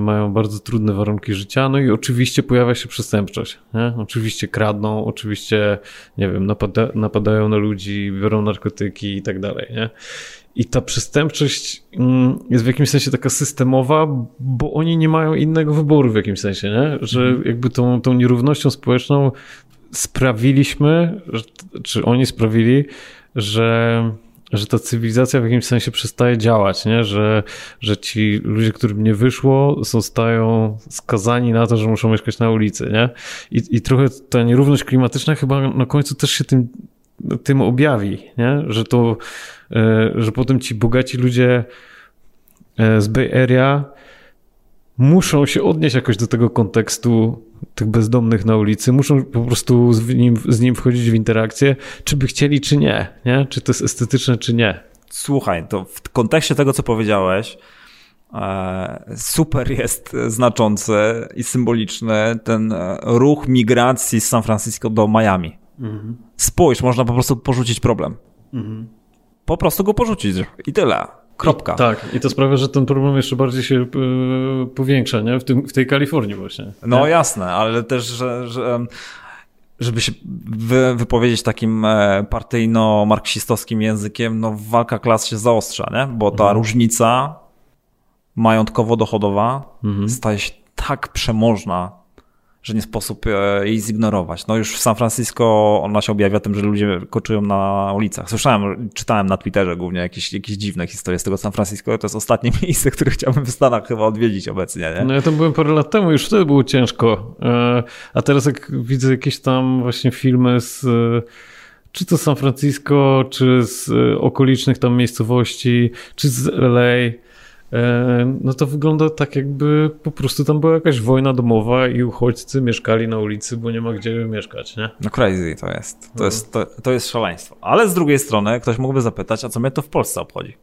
mają bardzo trudne warunki życia, no i oczywiście pojawia się przestępczość, nie? Oczywiście kradną, oczywiście, nie wiem, napada, napadają na ludzi, biorą narkotyki i tak dalej, nie? I ta przestępczość mm, jest w jakimś sensie taka systemowa, bo oni nie mają innego wyboru w jakimś sensie, nie? że mhm. jakby tą, tą nierównością społeczną sprawiliśmy, czy oni sprawili, że, że ta cywilizacja w jakimś sensie przestaje działać, nie? Że, że ci ludzie, którym nie wyszło, zostają skazani na to, że muszą mieszkać na ulicy. Nie? I, I trochę ta nierówność klimatyczna chyba na końcu też się tym, tym objawi, nie? że to E, że potem ci bogaci ludzie e, z Bay Area muszą się odnieść jakoś do tego kontekstu tych bezdomnych na ulicy, muszą po prostu z nim, z nim wchodzić w interakcję, czy by chcieli, czy nie, nie? Czy to jest estetyczne, czy nie. Słuchaj, to w kontekście tego, co powiedziałeś, e, super jest znaczący i symboliczny ten e, ruch migracji z San Francisco do Miami. Mhm. Spójrz, można po prostu porzucić problem. Mhm. Po prostu go porzucić i tyle. Kropka. I, tak, i to sprawia, że ten problem jeszcze bardziej się yy, powiększa, nie? W, tym, w tej Kalifornii właśnie. No nie? jasne, ale też, że, że żeby się wy, wypowiedzieć takim e, partyjno-marksistowskim językiem, no walka klas się zaostrza, nie? Bo ta mhm. różnica majątkowo-dochodowa mhm. staje się tak przemożna że nie sposób e, jej zignorować. No już w San Francisco ona się objawia tym, że ludzie koczują na ulicach. Słyszałem, czytałem na Twitterze głównie jakieś, jakieś dziwne historie z tego San Francisco. To jest ostatnie miejsce, które chciałbym w Stanach chyba odwiedzić obecnie. Nie? No ja tam byłem parę lat temu, już wtedy było ciężko. E, a teraz jak widzę jakieś tam właśnie filmy z e, czy to San Francisco, czy z okolicznych tam miejscowości, czy z LA, no to wygląda tak, jakby po prostu tam była jakaś wojna domowa i uchodźcy mieszkali na ulicy, bo nie ma gdzie mieszkać, nie? No crazy to jest. To, no. jest, to, to jest szaleństwo. Ale z drugiej strony ktoś mógłby zapytać, a co mnie to w Polsce obchodzi?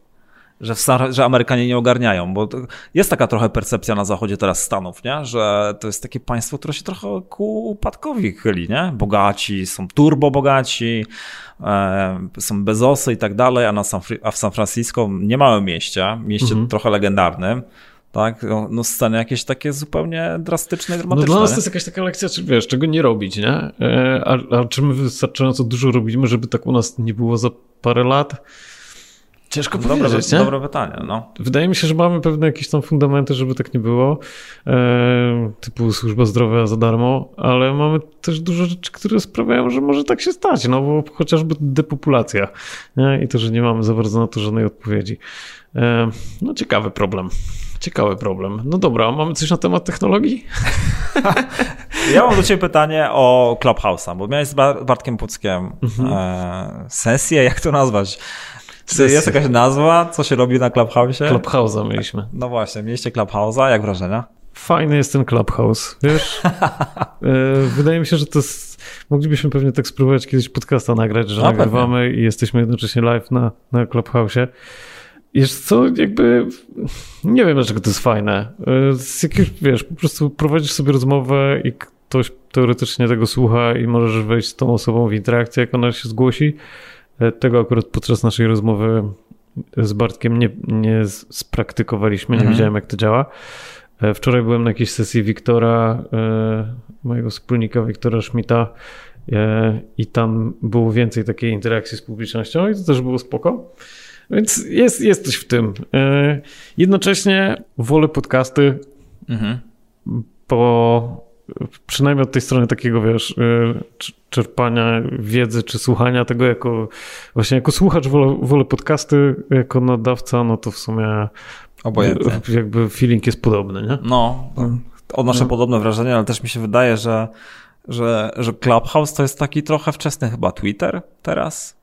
że, w, że Amerykanie nie ogarniają, bo jest taka trochę percepcja na zachodzie teraz Stanów, nie? że to jest takie państwo, które się trochę ku upadkowi chyli, nie? Bogaci, są turbo bogaci, e, są bezosy i tak dalej, a, na San, a w San Francisco nie małym mieście, mieście mhm. trochę legendarnym, tak? No, no sceny jakieś takie zupełnie drastyczne dramatyczne. No dla nas to jest jakaś taka lekcja, czy wiesz, czego nie robić, nie? E, a, a czy my wystarczająco dużo robimy, żeby tak u nas nie było za parę lat? Ciężko dobre, powiedzieć, nie? Dobre pytanie, no. Wydaje mi się, że mamy pewne jakieś tam fundamenty, żeby tak nie było, e, typu służba zdrowia za darmo, ale mamy też dużo rzeczy, które sprawiają, że może tak się stać, no bo chociażby depopulacja nie? i to, że nie mamy za bardzo na to żadnej odpowiedzi. E, no ciekawy problem. Ciekawy problem. No dobra, mamy coś na temat technologii? ja mam do Ciebie pytanie o Clubhouse'a, bo miałeś z Bartkiem Puckiem mhm. e, sesję, jak to nazwać? Czy jest jakaś nazwa, co się robi na Clubhouse'ie? Clubhouse'a mieliśmy. No właśnie, mieliście Clubhouse'a, jak wrażenia? Fajny jest ten Clubhouse, wiesz? E, wydaje mi się, że to jest... Moglibyśmy pewnie tak spróbować kiedyś podcasta nagrać, że A, nagrywamy pewnie. i jesteśmy jednocześnie live na, na Clubhouse'ie. Jest co, jakby nie wiem, dlaczego to jest fajne. E, z jakiegoś, wiesz, po prostu prowadzisz sobie rozmowę i ktoś teoretycznie tego słucha i możesz wejść z tą osobą w interakcję, jak ona się zgłosi. E, tego akurat podczas naszej rozmowy z Bartkiem nie, nie spraktykowaliśmy, nie mhm. wiedziałem jak to działa. E, wczoraj byłem na jakiejś sesji Wiktora, e, mojego wspólnika Wiktora Schmidta i tam było więcej takiej interakcji z publicznością i to też było spoko. Więc jest, jest coś w tym. Jednocześnie wolę podcasty, mhm. bo przynajmniej od tej strony takiego, wiesz, y, czerpania wiedzy, czy słuchania tego jako, właśnie jako słuchacz wolę, wolę podcasty, jako nadawca, no to w sumie Obojętnie. jakby feeling jest podobny, nie? No, odnoszę no. podobne wrażenie, ale też mi się wydaje, że, że, że Clubhouse to jest taki trochę wczesny chyba Twitter teraz.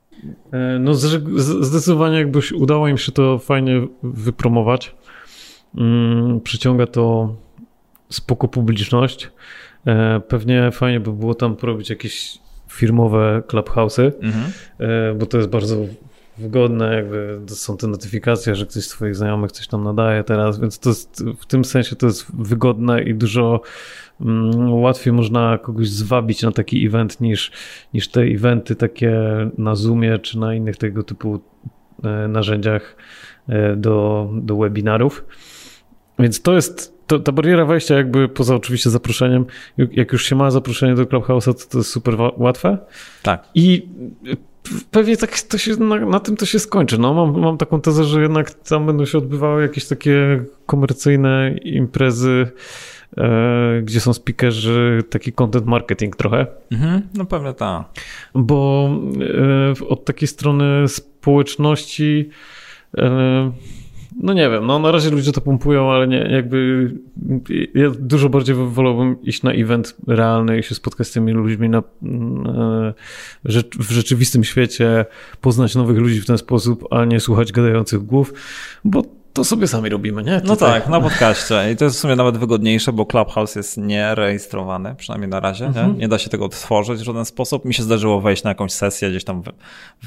E, no zdecydowanie jakbyś udało im się to fajnie wypromować. Mm, przyciąga to spoko publiczność. E, pewnie fajnie by było tam porobić jakieś firmowe clubhouse'y, mhm. E, bo to jest bardzo wygodne, jakby są te notyfikacje, że ktoś z twoich znajomych coś tam nadaje teraz, więc to jest, w tym sensie to jest wygodne i dużo mm, łatwiej można kogoś zwabić na taki event niż, niż te eventy takie na Zoomie czy na innych tego typu e, narzędziach do, do webinarów. Więc to jest to, ta bariera wejścia jakby poza oczywiście zaproszeniem, jak już się ma zaproszenie do Clubhouse'a, to to jest super łatwe. Tak. I pewnie tak to się, na, na, tym to się skończy. No, mam, mam taką tezę, że jednak tam będą się odbywały jakieś takie komercyjne imprezy, e, gdzie są speakerzy, taki content marketing trochę. Mhm, no pewnie tak. Bo e, od takiej strony społeczności e, no nie wiem, no na razie ludzie to pompują, ale nie, jakby ja dużo bardziej wolałbym iść na event realny i się spotkać z tymi ludźmi na, w rzeczywistym świecie, poznać nowych ludzi w ten sposób, a nie słuchać gadających głów, bo to sobie sami robimy, nie? Tutaj. No tak, na podcaście. I to jest w sumie nawet wygodniejsze, bo Clubhouse jest nierejestrowany, przynajmniej na razie. Mhm. Nie? nie da się tego odtworzyć w żaden sposób. Mi się zdarzyło wejść na jakąś sesję gdzieś tam w,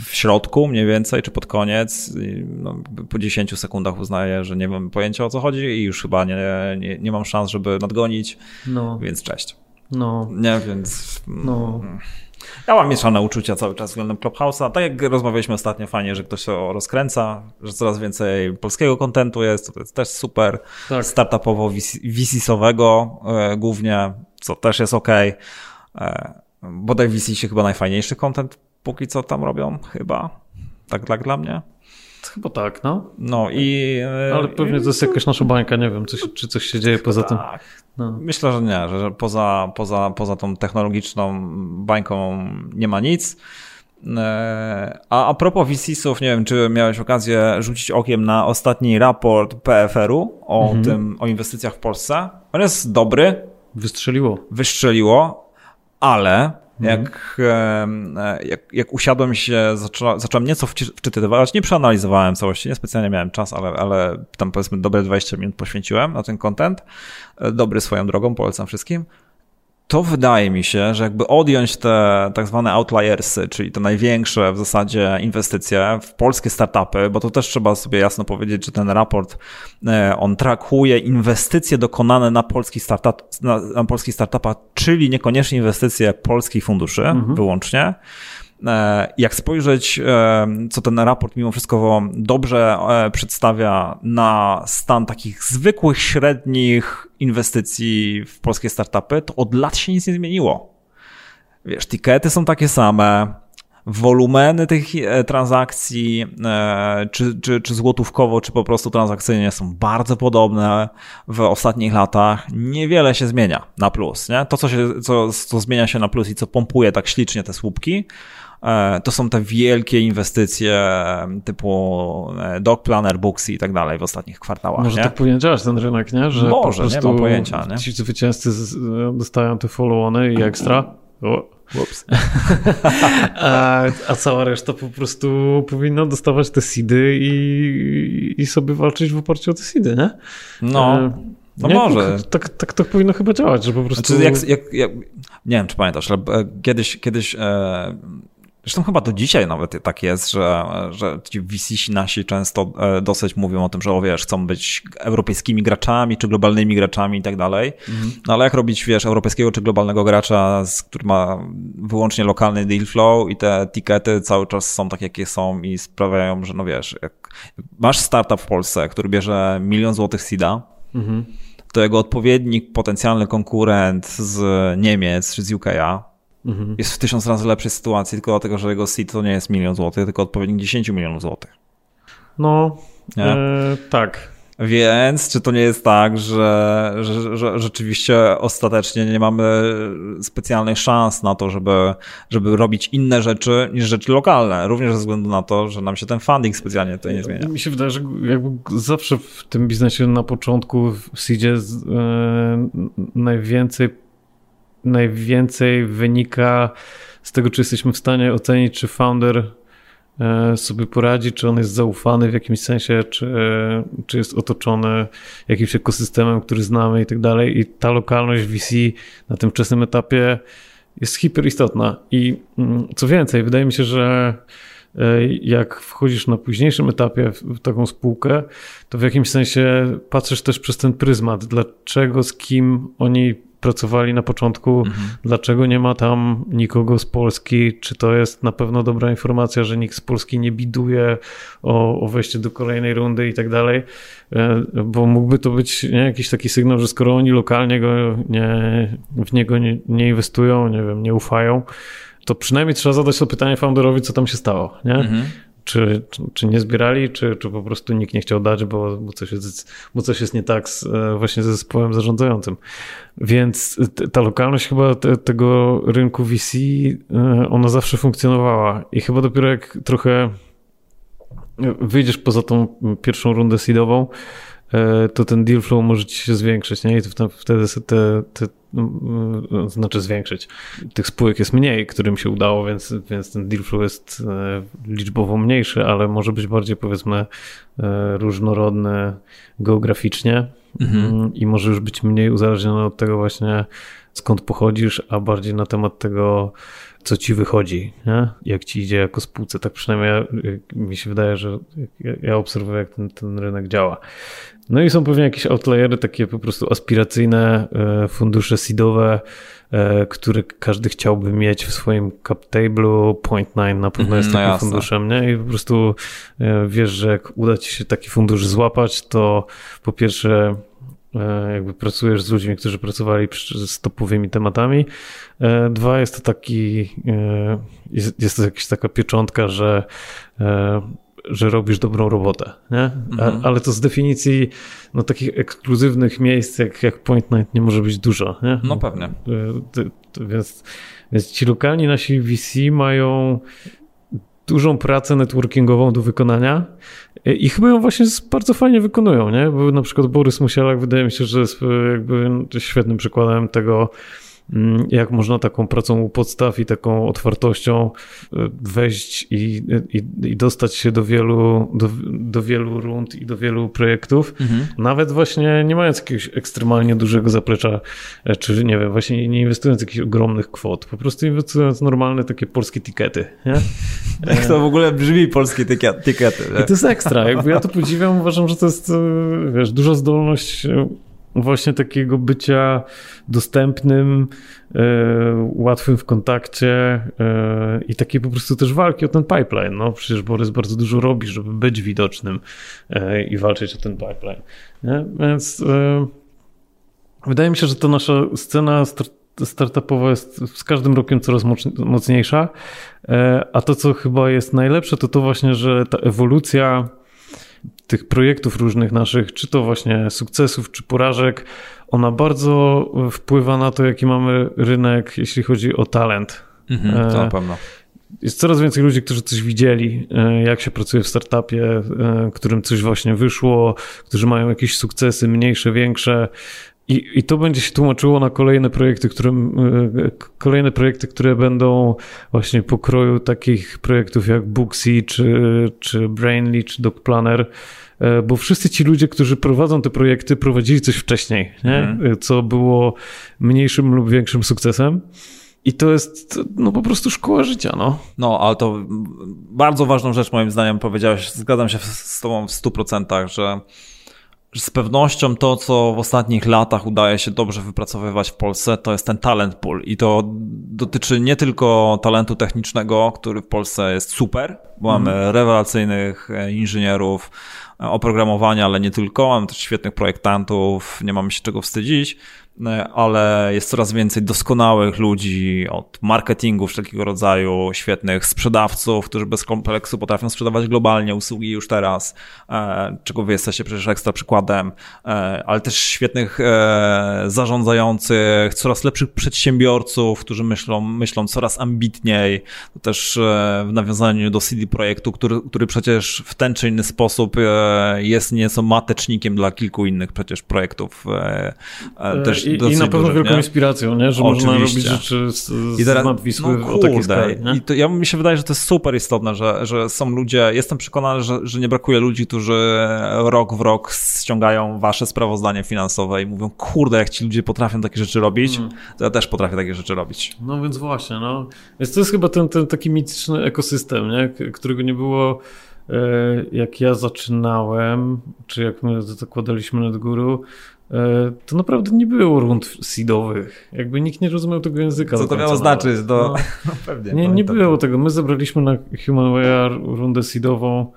w środku mniej więcej, czy pod koniec. I no, po 10 sekundach uznaję, że nie mam pojęcia o co chodzi i już chyba nie, nie, nie mam szans, żeby nadgonić. No. Więc cześć. No. Nie, więc... No. Ja mam mieszane uczucia cały czas względem Clubhouse'a. Tak jak rozmawialiśmy ostatnio, fajnie, że ktoś się rozkręca, że coraz więcej polskiego kontentu jest, to jest też super. Tak. Startupowo, VC-sowego e, głównie, co też jest ok. E, bodaj VC się chyba najfajniejszy kontent póki co tam robią, chyba. Tak, tak dla mnie. Chyba tak, no. No i... E, Ale pewnie to jest jakaś nasza bańka, nie wiem, coś, czy coś się dzieje poza tym. Tak. No. Myślę, że nie, że, poza, poza, poza tą technologiczną bańką nie ma nic. E, a a propos VCS-ów, nie wiem, czy miałeś okazję rzucić okiem na ostatni raport PFR-u o mhm. tym, o inwestycjach w Polsce. On jest dobry. Wystrzeliło. Wystrzeliło, ale Mhm. Jak, jak, jak usiadłem się, zaczą, zacząłem nieco wczytywać, nie przeanalizowałem całości, nie specjalnie miałem czas, ale, ale tam powiedzmy dobre 20 minut poświęciłem na ten content. E, dobry swoją drogą, polecam wszystkim to wydaje mi się, że jakby odjąć te tak zwane outliersy, czyli te największe w zasadzie inwestycje w polskie startupy, bo to też trzeba sobie jasno powiedzieć, że ten raport, e, on trackuje inwestycje dokonane na polskich, startup, na, na polskich startupach, czyli niekoniecznie inwestycje polskich funduszy mhm. wyłącznie. E, jak spojrzeć, e, co ten raport mimo wszystko dobrze e, przedstawia na stan takich zwykłych, średnich inwestycji w polskie startupy, to od lat się nic nie zmieniło. Wiesz, tikety są takie same, wolumeny tych transakcji, czy, czy, czy złotówkowo, czy po prostu transakcyjnie są bardzo podobne w ostatnich latach. Niewiele się zmienia na plus. Nie? To, co, się, co, co zmienia się na plus i co pompuje tak ślicznie te słupki, to są te wielkie inwestycje typu e, Dog Planner, Booksy i tak dalej w ostatnich kwartałach. Może nie? tak powinien działać ten rynek, nie? Że Może, po nie mam pojęcia. Nie? Ci zwycięzcy dostają te follow-ony i ekstra. Ups. a, a, cała reszta po prostu powinna dostawać te seedy i, i sobie walczyć w oparciu o te seedy, nie? No. E, no nie, może. Tak, tak, tak, to powinno chyba działać, że po prostu... Znaczy jak, jak, jak, nie wiem, czy pamiętasz, ale kiedyś, kiedyś e, Zresztą chyba do dzisiaj nawet tak jest, że, że ci VC nasi często e, dosyć mówią o tym, że o wiesz, chcą być europejskimi graczami, czy globalnymi graczami i tak dalej. Mhm. No ale jak robić, wiesz, europejskiego czy globalnego gracza, który ma wyłącznie lokalny deal flow i te tikety cały czas są takie, jakie są i sprawiają, że no wiesz, jak masz startup w Polsce, który bierze milion złotych seeda, mhm. to jego odpowiednik, potencjalny konkurent z Niemiec czy z UK'a mhm. jest w tysiąc razy lepszej sytuacji, tylko dlatego, że jego seed to nie jest milion złotych, tylko odpowiednik 10 milionów złotych. No, e, tak. Więc czy to nie jest tak, że, że, że, rzeczywiście ostatecznie nie mamy specjalnych szans na to, żeby, żeby robić inne rzeczy niż rzeczy lokalne, również ze względu na to, że nam się ten funding specjalnie tutaj nie zmienia. Mi się wydaje, że jakby zawsze w tym biznesie na początku w Seedzie e, najwięcej najwięcej wynika z tego, czy jesteśmy w stanie ocenić, czy founder e, sobie poradzi, czy on jest zaufany w jakimś sensie, czy, czy jest otoczony jakimś ekosystemem, który znamy i tak dalej. I ta lokalność VC na tym wczesnym etapie jest hiperistotna. I mm, co więcej, wydaje mi się, że e, jak wchodzisz na późniejszym etapie w taką spółkę, to w jakimś sensie patrzysz też przez ten pryzmat, dlaczego, z kim oni pracowali na początku, mhm. dlaczego nie ma tam nikogo z Polski, czy to jest na pewno dobra informacja, że nikt z Polski nie biduje o, o wejście do kolejnej rundy i tak dalej, e, bo mógłby to być nie, jakiś taki sygnał, że skoro oni lokalnie go nie, w niego nie, nie inwestują, nie wiem, nie ufają, to przynajmniej trzeba zadać to pytanie founderowi, co tam się stało, nie? Mhm czy, czy, nie zbierali, czy, czy po prostu nikt nie chciał dać, bo, bo, coś, jest, bo coś jest nie tak z, e, właśnie ze zespołem zarządzającym. Więc ta lokalność chyba te, tego rynku VC, e, ona zawsze funkcjonowała i chyba dopiero jak trochę wyjdziesz poza tą pierwszą rundę seedową, to ten deal flow może ci się zwiększyć, nie? I to wtedy te, te, no, no, znaczy zwiększyć. Tych spółek jest mniej, którym się udało, więc, więc ten deal flow jest e, liczbowo mniejszy, ale może być bardziej powiedzmy e, różnorodny geograficznie mhm. Mm, i może już być mniej uzależniony od tego właśnie skąd pochodzisz, a bardziej na temat tego, co ci wychodzi, nie? jak ci idzie jako spółce. Tak przynajmniej ja, mi się wydaje, że ja obserwuję, jak ten, ten rynek działa. No i są pewnie jakieś outlayery, takie po prostu aspiracyjne e, fundusze seedowe, e, które każdy chciałby mieć w swoim cap table'u. Point Nine na pewno jest mm, takim no funduszem, nie? I po prostu e, wiesz, że jak uda ci się taki fundusz złapać, to po pierwsze jakby pracujesz z ludźmi, którzy pracowali z topowymi tematami. Dwa, jest to taki, jest, jest to jakaś taka pieczątka, że że robisz dobrą robotę, nie? Mhm. ale to z definicji no, takich ekskluzywnych miejsc jak, jak Point Night nie może być dużo, nie? No pewnie. E, więc, więc ci lokalni nasi VC mają dużą pracę networkingową do wykonania i chyba ją właśnie bardzo fajnie wykonują, nie? Bo na przykład Borys Musielak wydaje mi się, że jest e, jakby świetnym przykładem tego, jak można taką pracą u podstaw i taką otwartością e, wejść i, i, i dostać się do wielu, do, do, wielu rund i do wielu projektów, mhm. nawet właśnie nie mając jakiegoś ekstremalnie dużego zaplecza, e, czy nie wiem, właśnie nie inwestując jakichś ogromnych kwot, po prostu inwestując normalne takie polskie tikety. Nie? Jak to w ogóle brzmi polskie tikety. I to jest ekstra, jakby ja to podziwiam, uważam, że to jest e, wiesz, duża zdolność właśnie takiego bycia dostępnym, e, łatwym w kontakcie e, i takiej po prostu też walki o ten pipeline. No, przecież Borys bardzo dużo robi, żeby być widocznym e, i walczyć o ten pipeline. Nie? Więc wydaje mi się, że to nasza scena startupowa jest z każdym rokiem coraz mocniejsza, a to, co chyba jest najlepsze, to to właśnie, że ta ewolucja tych projektów różnych naszych, czy to właśnie sukcesów, czy porażek, ona bardzo wpływa na to, jaki mamy rynek, jeśli chodzi o talent. Mhm, to na pewno. Jest coraz więcej ludzi, którzy coś widzieli, e, jak się pracuje w startupie, e, którym coś właśnie wyszło, którzy mają jakieś sukcesy, mniejsze, większe. I, I to będzie się tłumaczyło na kolejne projekty, które, e, kolejne projekty, które będą właśnie pokroju takich projektów jak Booksy, czy, czy Brainly, czy Doc Planner, e, bo wszyscy ci ludzie, którzy prowadzą te projekty, prowadzili coś wcześniej, nie? Mhm. co było mniejszym lub większym sukcesem. I to jest no po prostu szkoła życia, no. No, ale to bardzo ważną rzecz moim zdaniem powiedziałeś, zgadzam się z tobą w 100%, że z pewnością to, co w ostatnich latach udaje się dobrze wypracowywać w Polsce, to jest ten talent pool. I to dotyczy nie tylko talentu technicznego, który w Polsce jest super, bo mamy rewelacyjnych e, inżynierów oprogramowania, ale nie tylko. Mamy też świetnych projektantów, nie mamy się czego wstydzić. E, ale jest coraz więcej doskonałych ludzi od marketingu wszelkiego rodzaju, świetnych sprzedawców, którzy bez kompleksu potrafią sprzedawać globalnie usługi już teraz, e, czego wy jesteście przecież ekstra przykładem, e, ale też świetnych zarządzających, coraz lepszych przedsiębiorców, którzy myślą, myślą coraz ambitniej, to też w nawiązaniu do CD Projektu, który, który przecież w ten czy inny sposób jest nieco matecznikiem dla kilku innych przecież projektów też i, i na pewno wielką nie? inspiracją, nie? że Oczywiście. można robić rzeczy z, z I teraz, no, o takiej skali. I to, ja mi się wydaje, że to jest super istotne, że, że są ludzie, jestem przekonany, że, że nie brakuje ludzi, którzy rok w rok ściągają wasze sprawozdanie finansowe i mówią, kurde, jak ci ludzie potrafią takie rzeczy robić, hmm. to ja też potrafię takie rzeczy robić. No więc właśnie, no. Więc to jest chyba ten, ten taki mityczny ekosystem, nie? którego nie było e, jak ja zaczynałem, czy jak my zakładaliśmy nad górą, E, to naprawdę nie było rund seedowych. Jakby nikt nie rozumiał tego języka. Co to miało znaczyć? Do... No, no, pewnie. Nie, nie było tego. My zebraliśmy na HumanWare rundę seedową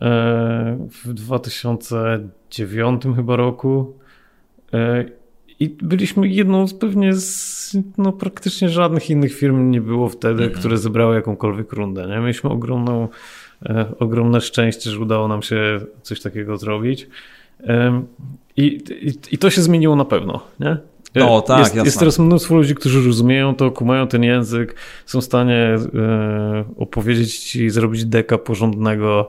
e, w 2009 chyba roku e, i byliśmy jedną z pewnie z, no praktycznie żadnych innych firm nie było wtedy, mm -hmm. które zebrały jakąkolwiek rundę. Nie? Mieliśmy ogromną, ogromne szczęście, że udało nam się coś takiego zrobić. I, i, I, to się zmieniło na pewno, nie? No tak, jest, jasne. jest teraz mnóstwo ludzi, którzy rozumieją to, kumają ten język, są w stanie e, opowiedzieć ci, zrobić deka porządnego,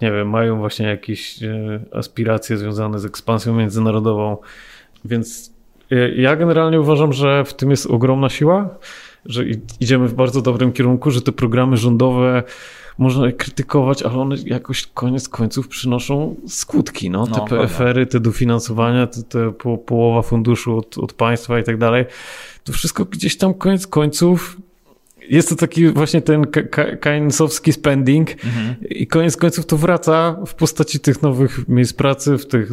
nie wiem, mają właśnie jakieś e, aspiracje związane z ekspansją międzynarodową, więc e, ja generalnie uważam, że w tym jest ogromna siła, że idziemy w bardzo dobrym kierunku, że te programy rządowe można je krytykować, ale one jakoś koniec końców przynoszą skutki. No. Te no, PFR-y, te dofinansowania, te, te po, połowa funduszu od, od państwa i tak dalej. To wszystko gdzieś tam koniec końców jest to taki właśnie ten keynesowski spending mhm. i koniec końców to wraca w postaci tych nowych miejsc pracy, w, tych,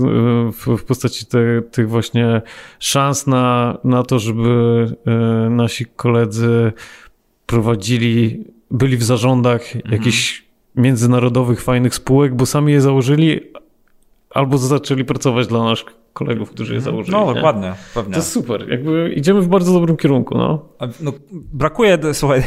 w, w postaci te, tych właśnie szans na, na to, żeby e, nasi koledzy prowadzili byli w zarządach mhm. jakichś międzynarodowych, fajnych spółek, bo sami je założyli albo zaczęli pracować dla naszych kolegów, którzy je mhm. założyli. No, dokładnie, pewnie. To jest super. Jakby idziemy w bardzo dobrym kierunku, no. no brakuje, słuchaj,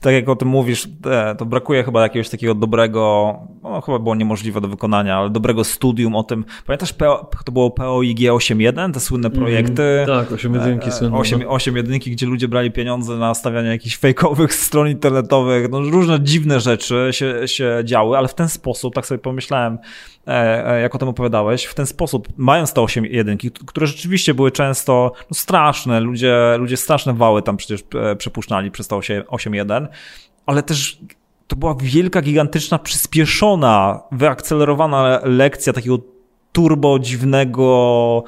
tak jak o tym mówisz, e, to brakuje chyba jakiegoś takiego dobrego, no chyba było niemożliwe do wykonania, ale dobrego studium o tym. Pamiętasz, PO, to było POIG 8.1, te słynne mhm. projekty? Mm, tak, 8 jedynki słynne. 8, 8 jedynki, gdzie ludzie brali pieniądze na stawianie jakichś fejkowych stron internetowych, no różne dziwne rzeczy się, się działy, ale w ten sposób, tak sobie pomyślałem, E, e, jak o tym opowiadałeś, w ten sposób, mając te 8 jedynki, które rzeczywiście były często no, straszne, ludzie, ludzie straszne wały tam przecież e, przepuszczali przez to 8.1, ale też to była wielka, gigantyczna, przyspieszona, wyakcelerowana lekcja takiego turbo dziwnego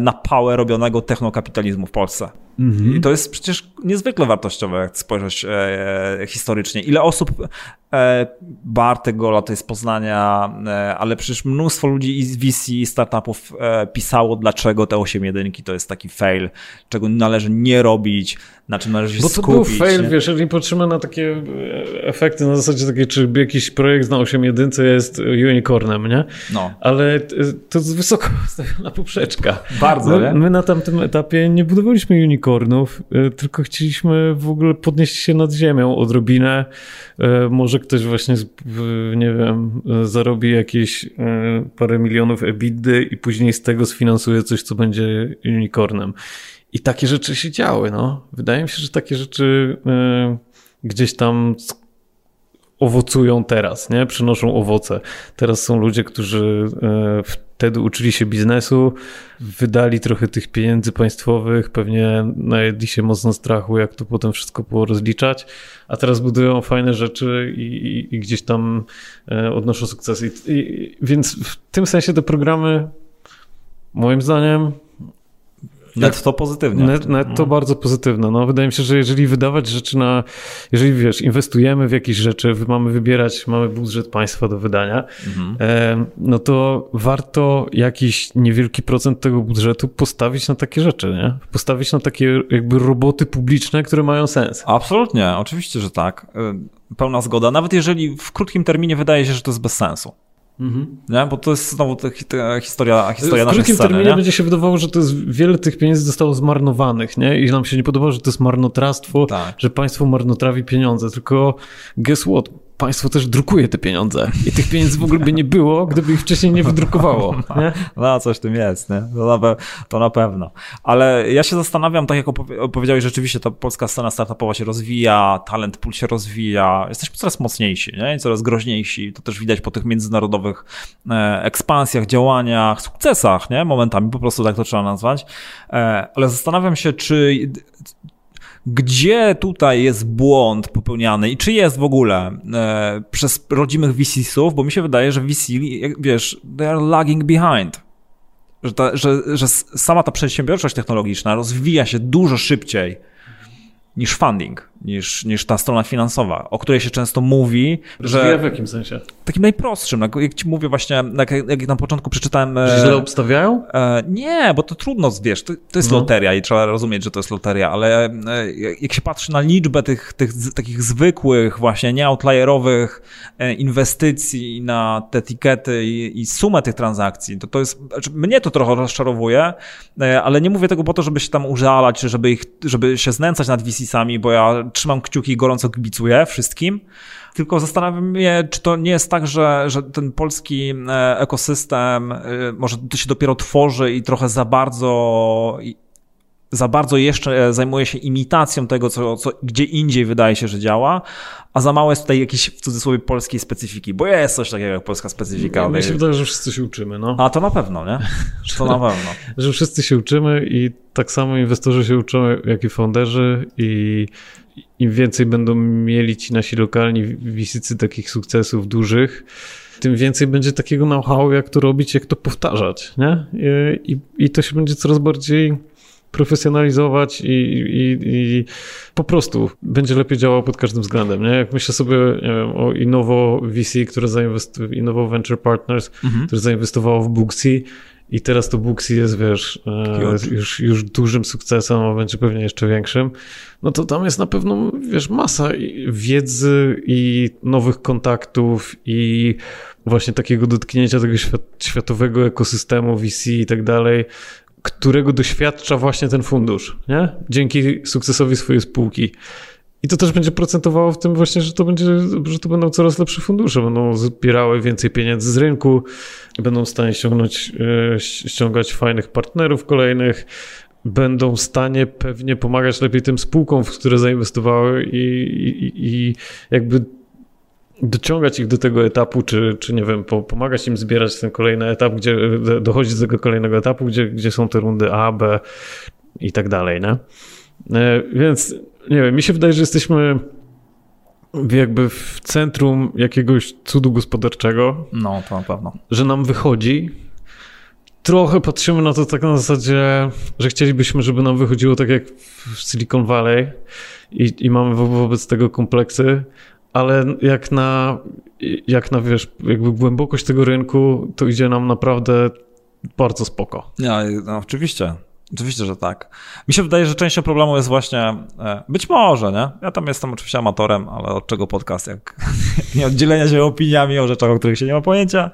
na pałę robionego technokapitalizmu w Polsce. Mhm. I to jest przecież niezwykle wartościowe, jak spojrzeć e, historycznie. Ile osób, e, Bartek Gola to jest Poznania, e, ale przecież mnóstwo ludzi z VC, startupów e, pisało, dlaczego te 8 jedynki to jest taki fail, czego należy nie robić, na czym należy się Bo to był fail, nie? wiesz, jeżeli patrzymy na takie e, efekty na zasadzie takiej, czy jakiś projekt na 8 jedynce jest unicornem, nie? No. Ale to jest wysoko stawiona poprzeczka. Bardzo, my, nie? my na tamtym etapie nie budowaliśmy unicornem unicornów, e, tylko chcieliśmy w ogóle podnieść się nad ziemią odrobinę. E, może ktoś właśnie, nie wiem, e, zarobi jakieś parę milionów ebidy i później z tego sfinansuje coś, co będzie unicornem. I takie rzeczy się działy, no. Wydaje mi się, że takie rzeczy gdzieś tam owocują teraz, nie? Przynoszą owoce. Teraz są ludzie, którzy wtedy uczyli się biznesu, wydali trochę tych pieniędzy państwowych, pewnie najedli się mocno strachu, jak to potem wszystko było rozliczać, a teraz budują fajne rzeczy i, i, i gdzieś tam e, odnoszą sukcesy. I, więc w tym sensie te programy, moim zdaniem, Netto pozytywnie. Net, netto mhm. bardzo pozytywne. No, wydaje mi się, że jeżeli wydawać rzeczy na, jeżeli wiesz, inwestujemy w jakieś rzeczy, mamy wybierać, mamy budżet państwa do wydania, mhm. e, no to warto jakiś niewielki procent tego budżetu postawić na takie rzeczy, nie? Postawić na takie jakby roboty publiczne, które mają sens. Absolutnie, oczywiście, że tak. E, pełna zgoda. Nawet jeżeli w krótkim terminie wydaje się, że to jest bez sensu. Mhm. Nie? Bo to jest znowu ta, historia, historia w naszej sceny. W terminie nie? będzie się wydawało, że to jest wiele tych pieniędzy zostało zmarnowanych, nie? I nam się nie podoba, że to jest marnotrawstwo, tak. że państwo marnotrawi pieniądze, tylko guess what? Państwo też drukuje te pieniądze i tych pieniędzy w ogóle by nie było, gdyby ich wcześniej nie wydrukowało. Nie? No, coś w tym jest, nie? To, na to na pewno. Ale ja się zastanawiam, tak jak opowiedziałeś, rzeczywiście ta polska scena startupowa się rozwija, talent pool się rozwija, jesteśmy coraz mocniejsi, nie? I coraz groźniejsi. To też widać po tych międzynarodowych e, ekspansjach, działaniach, sukcesach, nie? Momentami po prostu tak to trzeba nazwać. E, ale zastanawiam się, czy gdzie tutaj jest błąd popełniany i czy jest w ogóle e, przez rodzimych VCsów, bo mi się wydaje, że VC, wiesz, they are lagging behind. Że, ta, że, że sama ta przedsiębiorczość technologiczna rozwija się dużo szybciej niż funding, niż, niż ta strona finansowa, o której się często mówi, że... w jakim sensie? Takim najprostszym, jak ci mówię właśnie, jak, na początku przeczytałem... Że źle obstawiają? E, nie, bo to trudno, wiesz, to, to jest no. loteria i trzeba rozumieć, że to jest loteria, ale e, jak się patrzy na liczbę tych, tych takich zwykłych właśnie, nie outlierowych e, inwestycji na te etykiety i, i sumę tych transakcji, to to jest, znaczy mnie to trochę rozczarowuje, ale nie mówię tego po to, żeby się tam użalać, żeby ich, żeby się znęcać nad VC VC-sami, bo ja trzymam kciuki i gorąco kibicuję wszystkim. Tylko zastanawiam się, czy to nie jest tak, że, że ten polski e, ekosystem e, może to się dopiero tworzy i trochę za bardzo za bardzo jeszcze zajmuje się imitacją tego, co, co gdzie indziej wydaje się, że działa, a za mało jest tutaj jakiejś w cudzysłowie polskiej specyfiki, bo jest coś takiego jak polska specyfika. Się wydaje, że wszyscy się uczymy, no. A to na pewno, nie? To na pewno. że wszyscy się uczymy i tak samo inwestorzy się uczą, jak i founderzy i im więcej będą mieli ci nasi lokalni wisicy takich sukcesów dużych, tym więcej będzie takiego know-how, jak to robić, jak to powtarzać, nie? I, i, i to się będzie coraz bardziej profesjonalizować i, i, i, po prostu będzie lepiej działał pod każdym względem. Nie? Jak myślę sobie wiem, o Innovo VC, które zainwestowało, Innovo Venture Partners, mhm. które zainwestowało w Booksy i teraz to Booksy jest, wiesz, e, już, już dużym sukcesem, a będzie pewnie jeszcze większym, no to tam jest na pewno, wiesz, masa wiedzy i nowych kontaktów i właśnie takiego dotknięcia tego świat, światowego ekosystemu VC i tak dalej, którego doświadcza właśnie ten fundusz, nie? Dzięki sukcesowi swojej spółki. I to też będzie procentowało w tym właśnie, że to, będzie, że to będą coraz lepsze fundusze, będą zbierały więcej pieniędzy z rynku, będą w stanie ściągnąć, e, ściągać fajnych partnerów kolejnych, będą w stanie pewnie pomagać lepiej tym spółkom, w które zainwestowały i, i, i jakby dociągać ich do tego etapu, czy, czy nie wiem, pomagać im zbierać ten kolejny etap, gdzie dochodzi do tego kolejnego etapu, gdzie, gdzie są te rundy A, B i tak dalej, nie? E, więc nie wiem, mi się wydaje, że jesteśmy jakby w centrum jakiegoś cudu gospodarczego. No, to na pewno. Że nam wychodzi. Trochę patrzymy na to tak na zasadzie, że chcielibyśmy, żeby nam wychodziło tak jak w Silicon Valley i, i mamy wobec tego kompleksy, ale jak na, jak na, wiesz, jakby głębokość tego rynku, to idzie nam naprawdę bardzo spoko. Ja, no, oczywiście. Oczywiście, że tak. Mi się wydaje, że częścią problemu jest właśnie, e, być może, nie? Ja tam jestem oczywiście amatorem, ale od czego podcast, jak nie oddzielenia się opiniami o rzeczach, o których się nie ma pojęcia.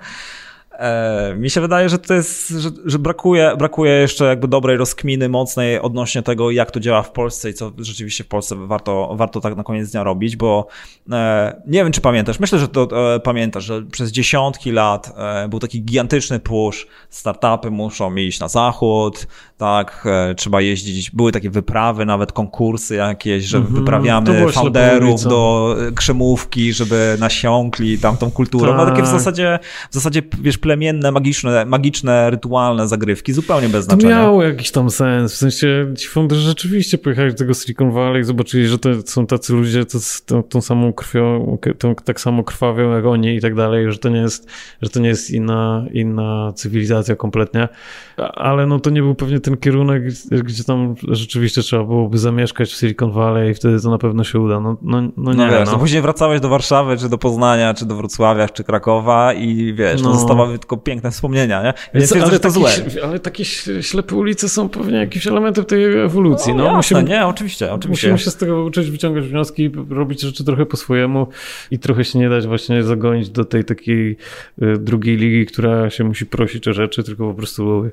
E, mi się wydaje, że to jest, że, że, brakuje, brakuje jeszcze jakby dobrej rozkminy mocnej odnośnie tego, jak to działa w Polsce i co rzeczywiście w Polsce warto, warto tak na koniec dnia robić, bo e, nie wiem, czy pamiętasz, myślę, że to e, pamiętasz, że przez dziesiątki lat e, był taki gigantyczny push, startupy muszą iść na zachód, tak, e, trzeba jeździć, były takie wyprawy, nawet konkursy jakieś, że mm -hmm, wyprawiamy founderów do Krzemówki, żeby nasiąkli tamtą kulturę, no takie w tak. zasadzie, w zasadzie, wiesz, plemienne, magiczne, magiczne, rytualne zagrywki, zupełnie bez znaczenia. To miało jakiś tam sens, w sensie ci founderzy rzeczywiście pojechali do tego Silicon Valley, zobaczyli, że to są tacy ludzie to, tą, tą samą krwią, tą, tak samo krwawią jak oni i tak dalej, że to nie jest, że to nie jest inna, inna cywilizacja kompletnie, ale no to nie był pewnie ten kierunek, gdzie tam rzeczywiście trzeba byłoby zamieszkać w Silicon Valley i wtedy to na pewno się uda. No, no, no nie, no, wiesz, no. Później wracałeś do Warszawy, czy do Poznania, czy do Wrocławia, czy Krakowa i wiesz, no. no zostawały tylko piękne wspomnienia, nie? Więc, Więc ale, to złe. ale takie ślepe ulice są pewnie jakimś elementem tej ewolucji. No, no musimy, nie, oczywiście, oczywiście. Musimy się z tego uczyć, wyciągać wnioski, robić rzeczy trochę po swojemu i trochę się nie dać właśnie zagonić do tej takiej y, drugiej ligi, która się musi prosić o rzeczy, tylko po prostu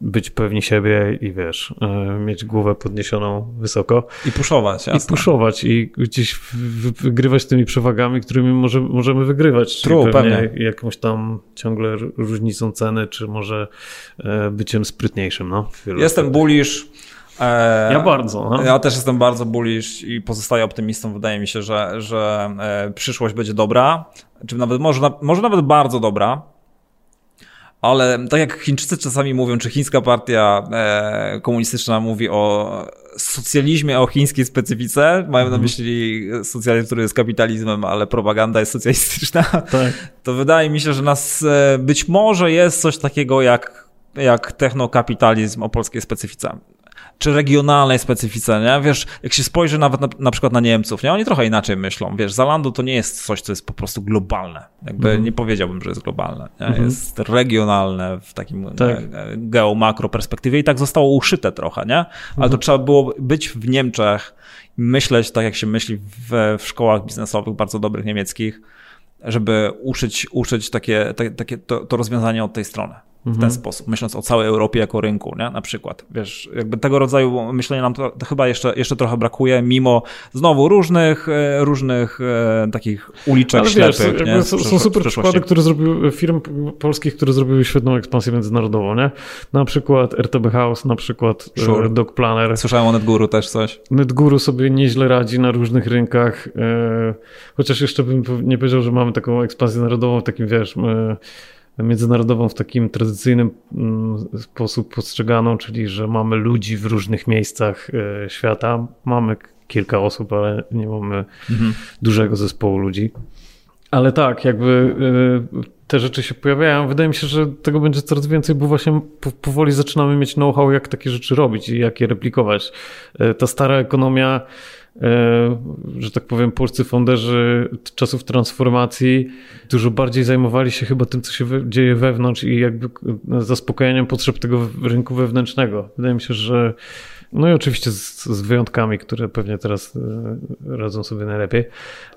być pewni siebie i wiesz, y, mieć głowę podniesioną wysoko. I puszować, jasne. I puszować i gdzieś wygrywać tymi przewagami, którymi może, możemy wygrywać. True, pewnie. Jakąś tam ciągle różnicą ceny, czy może e, byciem sprytniejszym. No, Jestem bullish. E, ja bardzo. No. Ja też jestem bardzo bullish i pozostaję optymistą. Wydaje mi się, że, że e, przyszłość będzie dobra, czy nawet może, może nawet bardzo dobra. Ale tak jak Chińczycy czasami mówią, czy chińska partia e, komunistyczna mówi o socjalizmie, o chińskiej specyfice, mają na mhm. myśli socjalizm, który jest kapitalizmem, ale propaganda jest socjalistyczna, tak. to wydaje mi się, że nas e, być może jest coś takiego jak, jak technokapitalizm o polskiej specyfice czy regionalnej specyfice, nie? Wiesz, jak się spojrzy nawet na, na przykład na Niemców, nie? Oni trochę inaczej myślą. Wiesz, Zalando to nie jest coś, co jest po prostu globalne. Jakby mm. nie powiedziałbym, że jest globalne. Mm. Jest regionalne w takim tak. geomakro perspektywie i tak zostało uszyte trochę, nie? Ale mm. to trzeba było być w Niemczech i myśleć tak, jak się myśli w, w szkołach biznesowych bardzo dobrych niemieckich, żeby uszyć, uszyć takie, takie to, to rozwiązanie od tej strony. W ten Mhm. sposób, myśląc o całej Europie jako rynku, nie? na przykład. Wiesz, jakby tego rodzaju myślenia nam to, to chyba jeszcze, jeszcze trochę brakuje, mimo znowu różnych, e, różnych e, takich uliczek Ale ślepych. wiesz, nie? są, są super przykłady, które zrobiły, firm polskich, które zrobiły świetną ekspansję międzynarodową, nie? Na przykład RTB House, na przykład e, Sure. Dog Planner. Słyszałem o NetGuru też coś. NetGuru sobie nieźle radzi na różnych rynkach, e, chociaż jeszcze bym nie powiedział, że mamy taką ekspansję narodową w takim, wiesz, e, międzynarodową w takim tradycyjnym mm, sposób postrzeganą, czyli że mamy ludzi w różnych miejscach e, świata. Mamy kilka osób, ale nie mamy Mhm. dużego zespołu ludzi. Ale tak, jakby y, te rzeczy się pojawiają. Wydaje mi się, że tego będzie coraz więcej, bo właśnie po- powoli zaczynamy mieć know-how, jak takie rzeczy robić i jak je replikować. Y, Ta stara ekonomia, że tak powiem, polscy founderzy czasów transformacji dużo bardziej zajmowali się chyba tym, co się dzieje wewnątrz i jakby zaspokajaniem potrzeb tego rynku wewnętrznego. Wydaje mi się, że no i oczywiście z, z wyjątkami, które pewnie teraz y, radzą sobie najlepiej.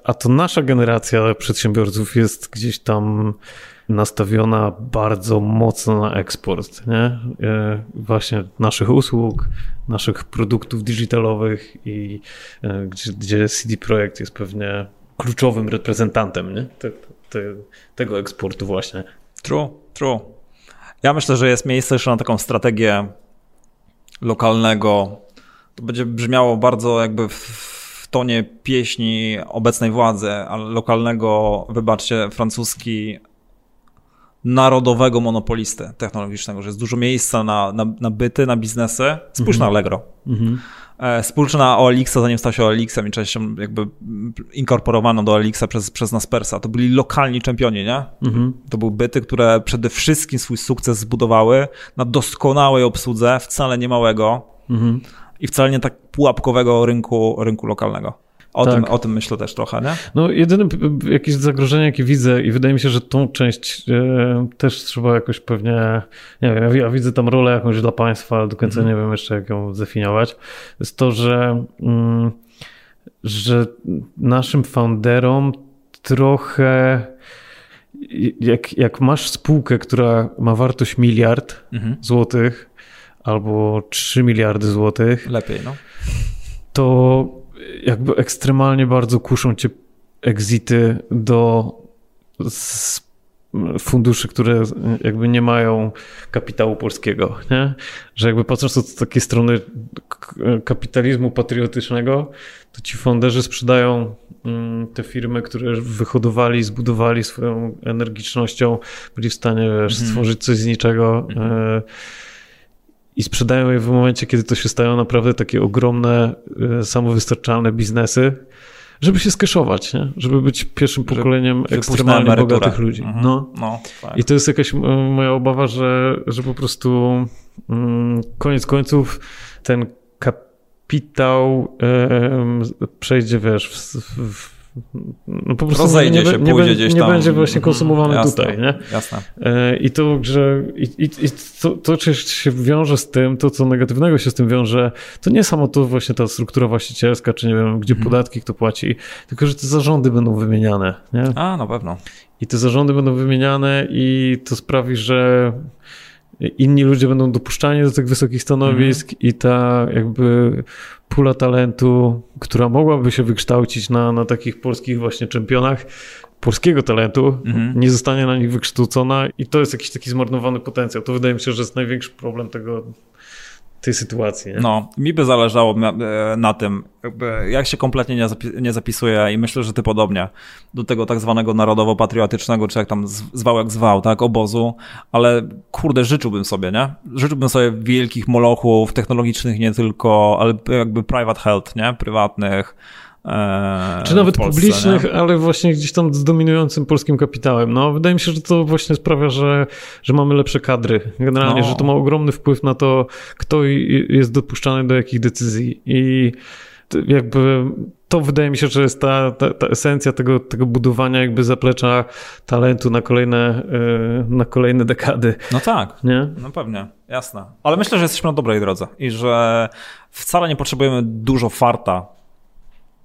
A to nasza generacja przedsiębiorców jest gdzieś tam nastawiona bardzo mocno na eksport, nie? E, Właśnie naszych usług, naszych produktów digitalowych i e, gdzie, gdzie CD Projekt jest pewnie kluczowym reprezentantem, nie? Te, te, tego eksportu właśnie. True, true. Ja myślę, że jest miejsce jeszcze na taką strategię lokalnego. To będzie brzmiało bardzo jakby w, tonie pieśni obecnej władzy, ale lokalnego, wybaczcie, francuski narodowego monopolisty technologicznego, że jest dużo miejsca na, na, na byty, na biznesy. Spójrz na Allegro. E, Spójrz na OLX, zanim stał się OLX-em i częścią jakby inkorporowano do OLX-a przez, przez Naspersa. To byli lokalni czempioni, nie? Mhm. To były byty, które przede wszystkim swój sukces zbudowały na doskonałej obsłudze, wcale nie małego Mhm. i wcale nie tak pułapkowego rynku, rynku lokalnego. O, Tak. tym, o tym myślę też trochę, nie? No, jedyne jakieś zagrożenie, jakie widzę, i wydaje mi się, że tą część e, też trzeba jakoś pewnie, nie wiem, ja, wi- ja widzę tam rolę jakąś dla państwa, ale do końca Mhm. nie wiem jeszcze, jak ją zdefiniować. Jest to, że, mm, że naszym founderom trochę. Jak, jak masz spółkę, która ma wartość miliard Mhm. złotych albo 3 miliardy złotych, Lepiej, no. to jakby ekstremalnie bardzo kuszą cię exity do funduszy, które jakby nie mają kapitału polskiego, nie? Że jakby patrząc od takiej strony kapitalizmu patriotycznego, to ci fonderzy sprzedają mm, te firmy, które wyhodowali, zbudowali swoją energicznością, byli w stanie wiesz, Mhm. stworzyć coś z niczego. e, i sprzedają je w momencie, kiedy to się stają naprawdę takie ogromne, e, samowystarczalne biznesy, żeby się skeszować, nie? żeby być pierwszym pokoleniem na ekstremalnie bogatych ludzi. Mhm. No. no tak. I to jest jakaś e, moja obawa, że, że po prostu mm, koniec końców ten kapitał em, przejdzie, wiesz, w, w, no po prostu Rozejdzie nie, się, nie, pójdzie nie, gdzieś nie tam. będzie właśnie Mhm. konsumowany Jasne, tutaj, nie? Jasne. E, I to, że i, i, i to, to, czy się wiąże z tym, to co negatywnego się z tym wiąże, to nie samo to właśnie ta struktura właścicielska, czy nie wiem, gdzie Mhm. podatki kto płaci, tylko że te zarządy będą wymieniane, nie? A, na pewno. I te zarządy będą wymieniane i to sprawi, że inni ludzie będą dopuszczani do tych wysokich stanowisk i ta jakby pula talentu, która mogłaby się wykształcić na, na takich polskich właśnie czempionach, polskiego talentu, Mhm. nie zostanie na nich wykształcona i to jest jakiś taki zmarnowany potencjał. To wydaje mi się, że jest największy problem tego, tej sytuacji. Nie? No, mi by zależało na, e, na tym, jakby jak się kompletnie nie, zapi- nie zapisuje i myślę, że ty podobnie, do tego tak zwanego narodowo-patriotycznego, czy jak tam zwał jak zwał, tak, obozu, ale kurde, życzyłbym sobie, nie? Życzyłbym sobie wielkich molochów technologicznych nie tylko, ale jakby private health, nie? Prywatnych. E, Czy nawet Polsce, publicznych, nie? ale właśnie gdzieś tam z dominującym polskim kapitałem. No, wydaje mi się, że to właśnie sprawia, że, że mamy lepsze kadry. Generalnie, No. że to ma ogromny wpływ na to, kto jest dopuszczany do jakich decyzji. I jakby to wydaje mi się, że jest ta, ta, ta esencja tego, tego budowania jakby zaplecza talentu na kolejne, yy, na kolejne dekady. No tak. Nie? No pewnie, jasne. Ale myślę, że jesteśmy na dobrej drodze i że wcale nie potrzebujemy dużo farta,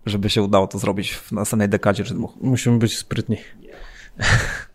żeby się udało to zrobić w następnej dekadzie czy dwóch. Musimy być sprytni.